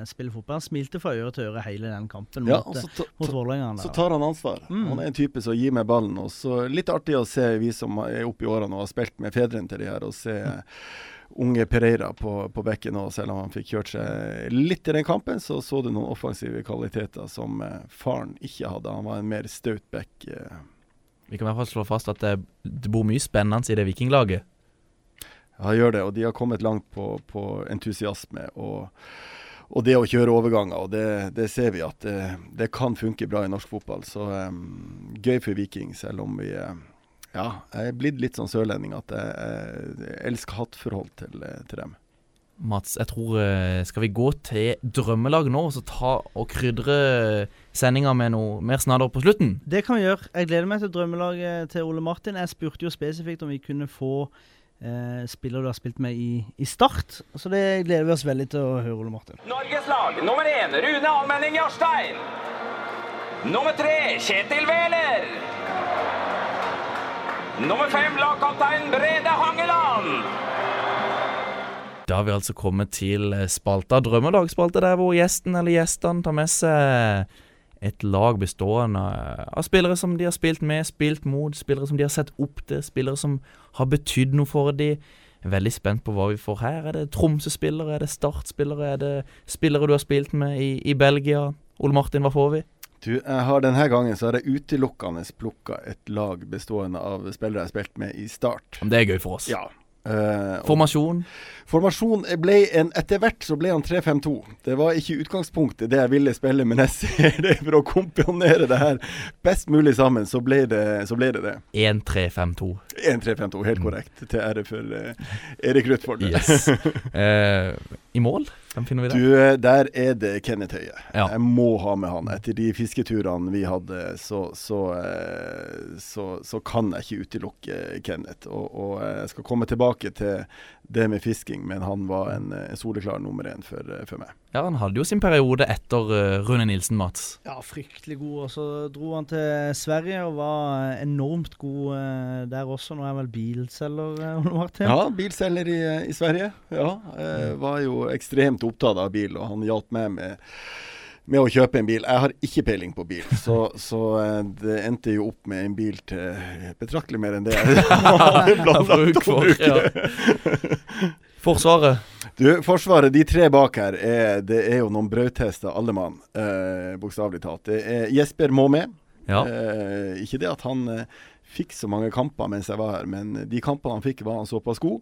spille fotball. Han smilte fra øre til øre hele den kampen
ja,
mot,
ta,
mot Vålerenga.
Så tar han ansvar. Mm. Han er en type som gir meg ballen. Og så Litt artig å se vi som er oppe i årene og har spilt med fedrene til de her, og se unge Pereira på, på bekken òg, Selv om han fikk kjørt seg litt i den kampen, så så du noen offensive kvaliteter som eh, faren ikke hadde. Han var en mer staut back. Eh.
Vi kan i hvert fall slå fast at det, det bor mye spennende i det vikinglaget.
Ja, gjør det. Og de har kommet langt på, på entusiasme og, og, det å kjøre overganger. Og det, det ser vi at det, det, kan funke bra i norsk fotball. Så um, gøy for Viking, selv om vi uh, Ja, jeg er blitt litt sånn sørlending at jeg, jeg elsker hattforhold til, til dem.
Mats, jeg tror eh, Skal vi gå til drømmelag nå og så ta og krydre sendinga med noe mer snadder på slutten?
Det kan vi gjøre. Jeg gleder meg til drømmelaget til Ole Martin. Jeg spurte jo spesifikt om vi kunne få eh, spiller du har spilt med i, i, Start. Så det gleder vi oss veldig til å høre, Ole Martin.
Norges lag nummer én Rune Almenning Jarstein. Nummer tre Kjetil Wæler. Nummer fem lagkaptein Brede Hangeland.
Da har vi altså kommet til spalta Drømmelagspalte, der hvor gjesten eller gjestene tar med seg et lag bestående av spillere som de har spilt med, spilt mot, spillere som de har sett opp til, spillere som har betydd noe for dem. Veldig spent på hva vi får her. Er det Tromsø-spillere, er det Start-spillere, er det spillere du har spilt med i, i Belgia? Ole Martin, hva får vi?
Du, jeg har Denne gangen så har jeg utelukkende plukka et lag bestående av spillere jeg har spilt med i Start.
Det er gøy for oss.
Ja, Eh, og-
Formasjon?
Formasjon ble en Etter hvert så ble han 3-5-2. Det var ikke utgangspunktet det jeg ville spille, men jeg ser det for å komponere det her best mulig sammen, så ble det så ble det. det.
1-3-5-2.
1-3-5-2, helt korrekt. Til ære for uh, Erik Rutford.
Yes. Uh, I mål? Hvem finner vi der?
Du, der er det Kenneth Høie.
Ja.
Jeg må ha med han. Etter de fisketurene vi hadde, så, så, eh, så, så kan jeg ikke utelukke Kenneth. Og, og jeg skal komme tilbake til det med fisking, men han var en, en soleklar nummer én for, eh, for meg.
Ja, Han hadde jo sin periode etter uh, Rune Nilsen, Mats.
Ja, fryktelig god. Og så dro han til Sverige og var enormt god uh, der også. Nå er han vel bilselger, eh, Ole Martin?
Ja, bilselger i, i Sverige. Ja, Uh, var jo ekstremt opptatt av bil, og han hjalp meg med, med å kjøpe en bil. Jeg har ikke peiling på bil, så, så eh, det endte jo opp med en bil til betraktelig mer enn det jeg hadde planlagt å bruke.
Forsvaret?
Du, Forsvaret, de tre bak her, er, det er jo noen brødtester alle mann, eh, bokstavelig talt. Det er Jesper må med.
Ja.
Eh, ikke det at han eh, fikk så mange kamper mens jeg var her, men de kampene han fikk, var han såpass god.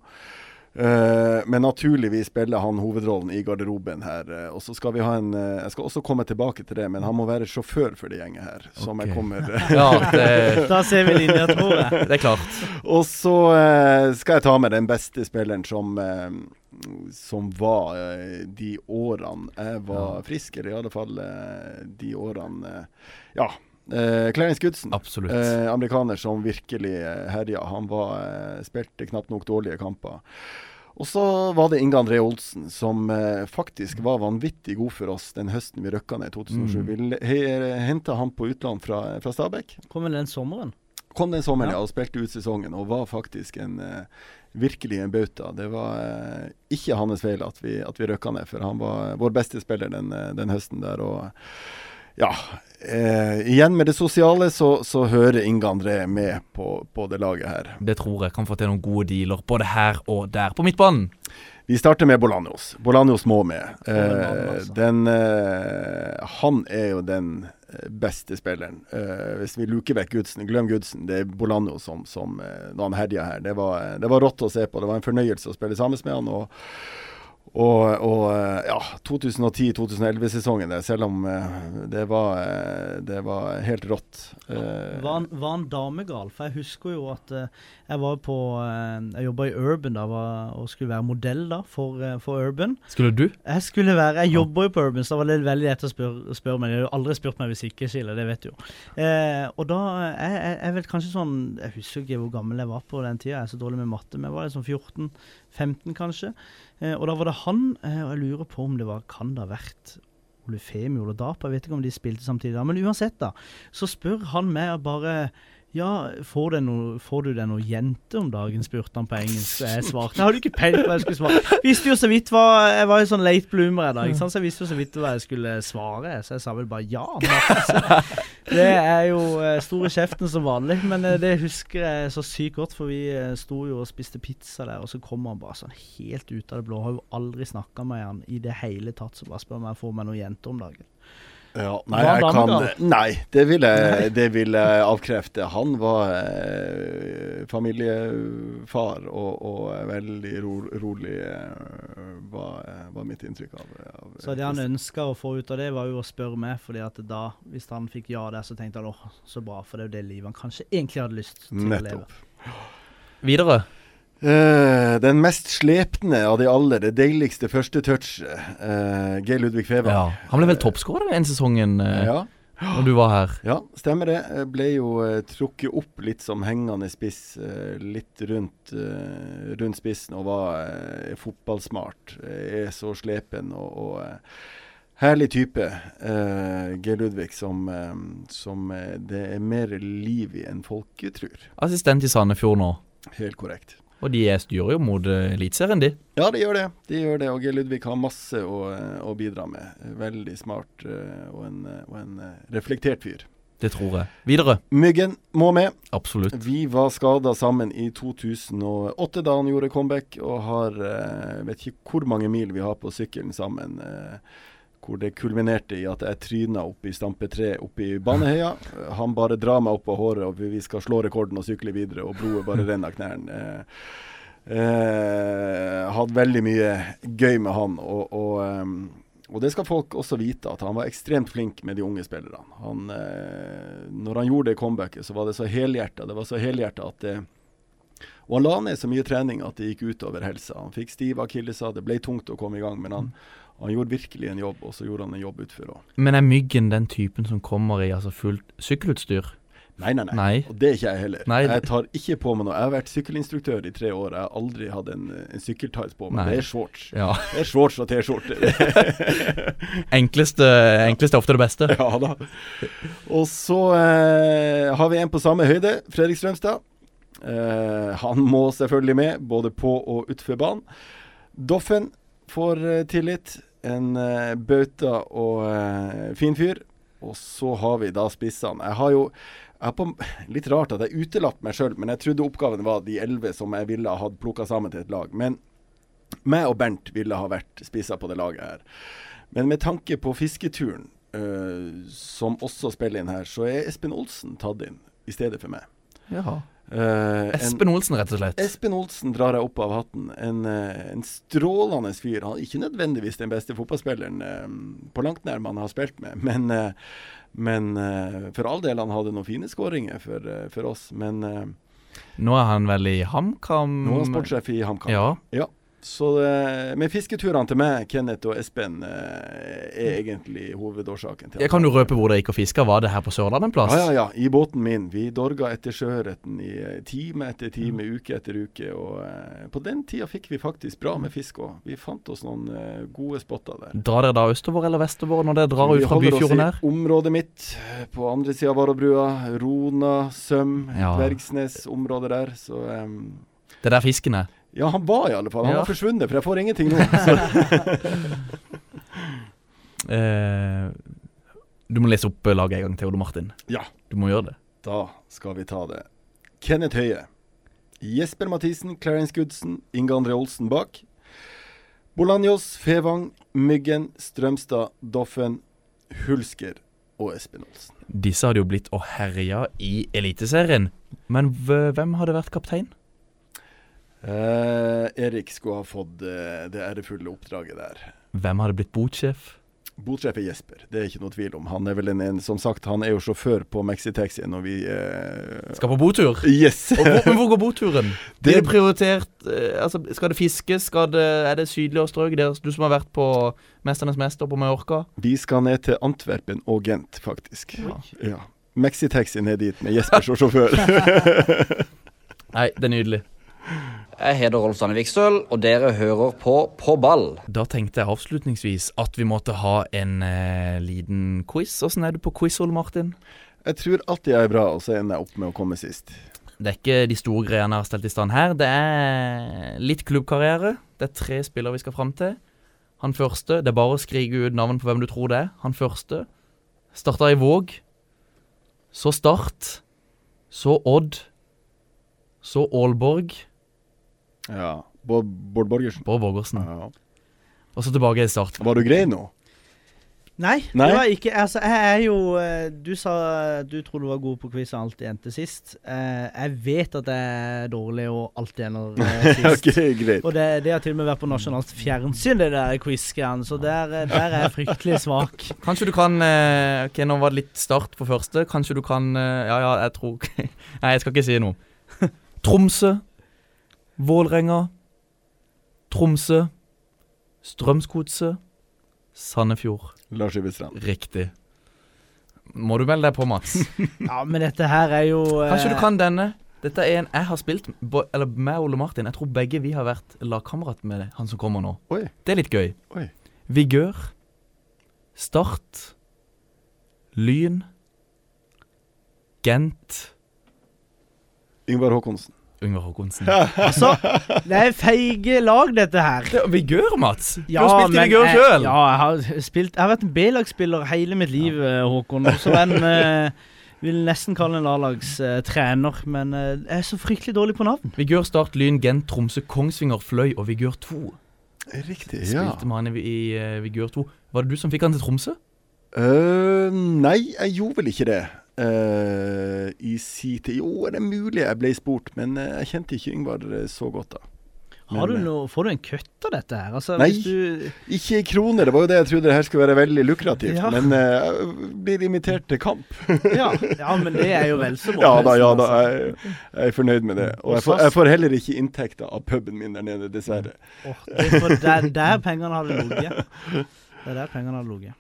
Eh, men naturligvis spiller han hovedrollen i garderoben her. Uh, og så skal vi ha en uh, Jeg skal også komme tilbake til det, men han må være sjåfør for det gjenget her. Som jeg kommer
Ja, det-
Da ser vi linja, tror jeg.
Det er klart.
Og så skal jeg ta med den beste spilleren som som var de årene jeg var frisk, eller i alle fall de årene Ja. Uh, Clarence Goodson, eh, amerikaner som virkelig uh, herja. Han var, spilte knapt nok dårlige kamper. Og så var det Inge André Olsen, som eh, faktisk var vanvittig god for oss den høsten vi røkka ned i 2007.
Mm.
Vi henta han på utland fra, fra Stabæk.
Kom vel den sommeren?
Kom den sommeren, ja.
Ja.
og spilte ut sesongen, og var faktisk en eh, virkelig en bauta. Det var eh, ikke hans feil at vi, at vi røkka ned, for han var vår beste spiller den, eh, den høsten der. og ja, eh, igjen med det sosiale så, så hører Inge André med på, på det laget her.
Det tror jeg kan få til noen gode dealer, både her og der. På midtbanen?
Vi starter med Bolaños. Bolaños må med. Eh,
altså.
den, eh, han er jo den eh, beste spilleren. Eh, hvis vi luker vekk Gudsen, glem Gudsen. Det er Bolaños som, som eh, når han herja her. Det var, det var rått å se på. Det var en fornøyelse å spille sammen med han. og og, og eh, ja, 2010-2011-sesongen selv om eh, det var, eh, det var helt rått. Ja,
Var han, var han damegal? For jeg husker jo at eh, jeg var på eh, Jeg jobba i Urban da var, og skulle være modell da for, eh, for Urban.
Skulle du?
Jeg skulle være Jeg jobber jo på Urban, så da var det veldig lett å spørre, spør meg. De har jo aldri spurt meg hvis ikke, Skille, det vet du jo. Eh, og da jeg, jeg, jeg vet kanskje sånn Jeg husker ikke hvor gammel jeg var på den tida, jeg er så dårlig med matte, men jeg var liksom 14-15 kanskje. Eh, og da var det han, eh, og jeg lurer på om det var Kan det ha vært Ole Femi Ole Dapa? Jeg vet ikke om de spilte samtidig, da, men uansett, da. Så spør han meg bare ja, får, noe, får du deg noe jente om dagen, spurte han på engelsk. Jeg svarte Jeg hadde ikke peiling på hva jeg skulle svare. Visste jo så vidt hva Jeg var jo sånn late bloomer jeg da, så jeg visste jo så vidt hva jeg skulle svare. Så jeg sa vel bare ja. masse. Det er jo eh, store kjeften som vanlig, men eh, det husker jeg så sykt godt, for vi eh, sto jo og spiste pizza der, og så kommer han bare sånn helt ut av det blå. Har jo aldri snakka med han i det hele tatt, så bare spør om jeg får meg noen jenter om dagen.
Ja, nei,
Var
jeg kan, nei, det vil jeg, det vil jeg avkrefte. Han var eh, familiefar og, og veldig ro, rolig, eh, var, var mitt inntrykk av, av
Så det han ønska å få ut av det, var jo å spørre meg, fordi at da, hvis han fikk ja der, så tenkte han åh, så bra, for det er jo det livet han kanskje egentlig hadde lyst til å leve.
Nettopp.
Videre.
Eh, den mest slepne av de alle, det deiligste første touchet, uh, Geir Ludvig Fevang.
Ja. Han ble vel toppskårer den sesongen uh,
Ja.
når du var her?
Ja, stemmer det. Ble jo uh, trukket opp litt som hengende spiss, litt rundt, rundt spissen, og var fotballsmart. Er så slepen og, og herlig type. Geir Ludvig som, som det er mer liv i enn folk tror.
Assistent i Sandefjord nå.
Helt korrekt.
Og de er- styrer jo mot uh, Eliteserien, de.
Ja, de gjør det. De gjør det, og G. Ludvig har masse å, eh, å bidra med. Veldig smart eh, og en, eh, og en eh, reflektert fyr.
Det tror jeg. Videre.
Myggen må med.
Absolutt.
Vi var skada sammen i 2008 da han gjorde comeback, og har eh, vet ikke hvor mange mil vi har på sykkelen sammen. Eh, hvor det kulminerte i at jeg tryna opp i stampe tre oppe i Baneheia. Eh, Han bare drar meg opp av håret, og vi skal slå rekorden og sykle videre, og blodet bare renner av knærne. Eh, Eh, hadde veldig mye gøy med han. Og, og, ehm, og det skal folk også vite, at han var ekstremt flink med de unge spillerne. Han, eh, når han gjorde det comebacket, så var det så helhjerta. Det var så helhjerta at det Og han la ned så mye trening at det gikk utover helsa. Han fikk stive akilleser, det ble tungt å komme i gang, men han, han gjorde virkelig en jobb, og så gjorde han en jobb utfor òg.
Men er Myggen den typen som kommer i altså fullt sykkelutstyr?
Nei, nei, nei, Og det er ikke jeg heller.
Nei,
Jeg tar ikke på meg noe. Jeg har vært sykkelinstruktør i tre år. Jeg har aldri hatt en, en sykkeltights på meg. Det er shorts.
Ja.
Det er shorts og T-skjorte.
enkleste, enkleste ofte det beste.
Ja da. Og så eh, har vi en på samme høyde, Fredrik Strømstad. Eh, han må selvfølgelig med, både på og utenfor banen. Doffen får eh, tillit. En uh, bauta og uh, fin fyr. Og så har vi da spissene. Jeg har jo jeg har på, Litt rart at jeg utelatt meg sjøl, men jeg trodde oppgaven var de elleve som jeg ville ha plukka sammen til et lag. Men meg og Bernt ville ha vært spisser på det laget her. Men med tanke på fisketuren, uh, som også spiller inn her, så er Espen Olsen tatt inn i stedet for meg.
Jaha.
Eh,
Espen Olsen, rett og slett.
Espen Olsen drar jeg opp av hatten. En, uh, en strålende fyr. Han er ikke nødvendigvis den beste fotballspilleren uh, på langt nær man har spilt med, men, men for all del, han hadde noen fine skåringer for, for oss. Men
Nå er han vel i HamKam?
nå er han sportssjef i HamKam.
Ja.
ja. Så det, med fisketurene til meg, Kenneth og Espen, eh, er egentlig hovedårsaken til
Jeg kan du røpe hvor dere gikk og fiska? Var det her på Sørlandet en plass?
Ja, ja, ja. I båten min. Vi dorga etter sjøørreten i eh, time etter time, uke etter uke. Og eh, på den tida fikk vi faktisk bra med fisk òg. Vi fant oss noen gode spotter der.
Drar dere da østover eller vestover når dere drar
Vi
ut fra Byfjorden her?
Vi holder oss i området mitt, på andre sida av Varobrua. Rona, Søm,
Ja.
Dvergsnes, området der. Så um,
Det er der fisken er?
Ja, han var i alle fall. Han
Ja.
har forsvunnet, for jeg får ingenting nå.
Eh, du må lese opp laget en gang til, Ole Martin.
Ja.
Du må gjøre det.
Da skal vi ta det. Kenneth Høie. Jesper Mathisen, Clarence Goodsen, Inge André Olsen bak. Bolanjos, Fevang, Myggen, Strømstad, Doffen, Hulsker og Espen Olsen.
Disse hadde jo blitt og herja i Eliteserien. Men hvem hadde vært kaptein?
Eh, Erik skulle ha fått eh, det ærefulle oppdraget der.
Hvem hadde blitt botsjef?
Botsjef er Jesper, det er ikke noe tvil om. Han er vel en, en som sagt, han er jo sjåfør på Mexitaxien når vi eh,
Skal på botur?
Yes!
Hvor, men hvor går boturen?
Det-
Er det prioritert eh, altså, Skal det fiskes? Skal det, er det sydligere strøk? Du som har vært på 'Mesternes mester' på Mallorca?
Vi skal ned til Antwerpen og Gent, faktisk. Ja. ja. Mexitaxien er dit med Jesper som sjåfør.
Nei, det er nydelig.
Jeg heter Rolf Stanne Vikstøl, og dere hører på På ball.
Da tenkte jeg avslutningsvis at vi måtte ha en eh, liten quiz. Åssen er du på quiz, Ole Martin?
Jeg tror alltid jeg er bra, og så ender jeg opp med å komme sist.
Det er ikke de store greiene jeg har stelt i stand her. Det er litt klubbkarriere. Det er tre spillere vi skal fram til. Han første Det er bare å skrike ut navn på hvem du tror det er. Han første starta i Våg. Så Start. Så Odd. Så Aalborg.
Ja. Bård, Bård Borgersen.
Bård Borgersen.
Ja.
Og så tilbake i Start.
Var du grei nå?
Nei,
Nei?
det var ikke Altså, jeg er jo eh, Du sa du tror du var god på quiz og alltid endte sist. Eh, jeg vet at jeg er dårlig og alltid ender eh, sist.
okay, greit.
Og det, det har til og med vært på nasjonalt fjernsyn, det der quiz-greiene, så der, der er jeg fryktelig svak.
Kanskje du kan Ok, nå var det litt Start på første. Kanskje du kan Ja, ja, jeg tror Nei, jeg skal ikke si noe. Tromsø. Vålerenga. Tromsø. Strømsgodset. Sandefjord.
Lars Ivestrand.
Riktig. Må du melde deg på, Mats?
Ja, men dette her er jo eh,
Kanskje du kan denne? Dette er en jeg har spilt Eller med Ole Martin. Jeg tror begge vi har vært lagkamerat med han som kommer nå.
Oi.
Det er litt gøy.
Oi.
Vigør. Start. Lyn. Gent.
Ingvar Håkonsen.
Yngvar Håkonsen.
Altså, det er feige lag, dette her.
Det er Vigør, Mats. Du
Ja,
har spilt i Vigør sjøl.
Ja, jeg har spilt Jeg har vært en B-lagsspiller hele mitt liv, ja. Håkon. Også en eh, Vil nesten kalle en A-lagstrener, men eh, jeg er så fryktelig dårlig på navn.
Vigør, Start, Lyn, Gent, Tromsø, Kongsvinger, Fløy og Vigør 2.
Riktig, ja.
Spilte med han i, i uh, Vigør 2. Var det du som fikk han til Tromsø?
Uh, nei, jeg gjorde vel ikke det. Eh, I si tid Jo, er det mulig jeg ble spurt, men eh, jeg kjente ikke Yngvar eh, så godt da.
Har du noe, får du en kutt av dette her? Altså,
Nei,
du,
ikke i kroner. Det var jo det jeg trodde det her skulle være veldig lukrativt.
Ja.
Men uh, blir invitert til kamp.
ja, ja, men det er jo vel så bra.
Ja da, ja da.
altså.
Jeg, jeg er fornøyd med det. Og jeg får, jeg får heller ikke inntekter av puben min der nede, dessverre.
Oh, det er der, der pengene hadde ligget. Det er der pengene hadde ligget.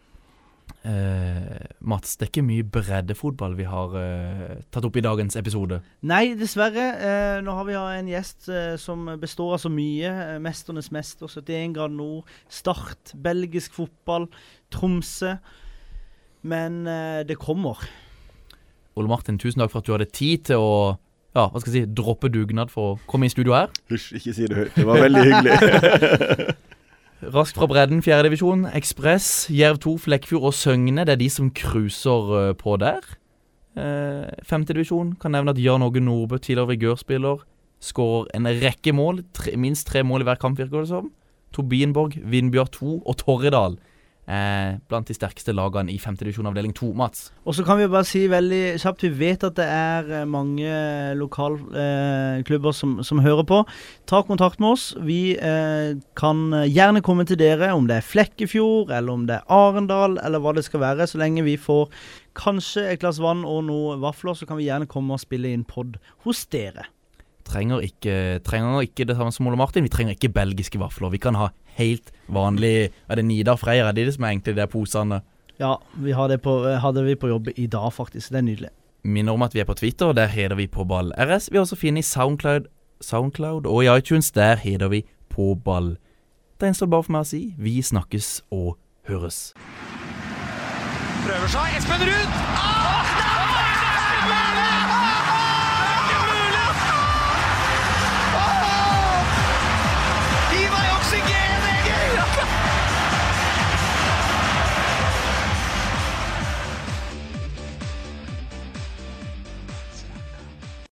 Eh, Mats, det er ikke mye breddefotball vi har eh, tatt opp i dagens episode.
Nei, dessverre. Eh, nå har vi en gjest eh, som består av så mye. Eh, Mesternes mester, 71 grader nord, Start, belgisk fotball, Tromsø. Men eh, det kommer.
Ole Martin, tusen takk for at du hadde tid til å ja, hva skal jeg si, droppe dugnad for å komme i studio her.
Hysj, ikke si det høyt. Det var veldig hyggelig.
Raskt fra bredden, fjerdedivisjon. Ekspress, Jerv 2, Flekkfjord og Søgne. Det er de som cruiser eh, på der. Uh, Femtedivisjon kan nevne at Jan Åge Nordbø, tidligere vigørspiller, skårer en rekke mål. Tre, minst tre mål i hver kamp, virker det som. Tobienborg, Vindbjørn 2 og Torridal eh, blant de sterkeste lagene i 5. divisjon avdeling 2. Mats?
Og så kan vi bare si veldig kjapt Vi vet at det er eh, mange lokalklubber eh, som, som hører på. Ta kontakt med oss. Vi eh, kan gjerne komme til dere, om det er Flekkefjord, eller om det er Arendal, eller hva det skal være. Så lenge vi får kanskje et glass vann og noen vafler, så kan vi gjerne komme og spille inn pod hos dere.
Trenger ikke, trenger ikke det samme som Ole Martin. Vi trenger ikke belgiske vafler. Vi kan ha helt vanlig Er det Nidar Freyr? Er det de som er egentlig de der posene?
Ja, vi har det på, hadde vi på jobb i dag, faktisk. Det er nydelig.
Minner om at vi er på Twitter, der heter vi på ball RS. Vi har også funnet i Soundcloud, Soundcloud og i iTunes. Der heter vi på ball. Det gjenstår bare for meg å si vi snakkes og høres.
Prøver seg. Espen Ruud! Ah!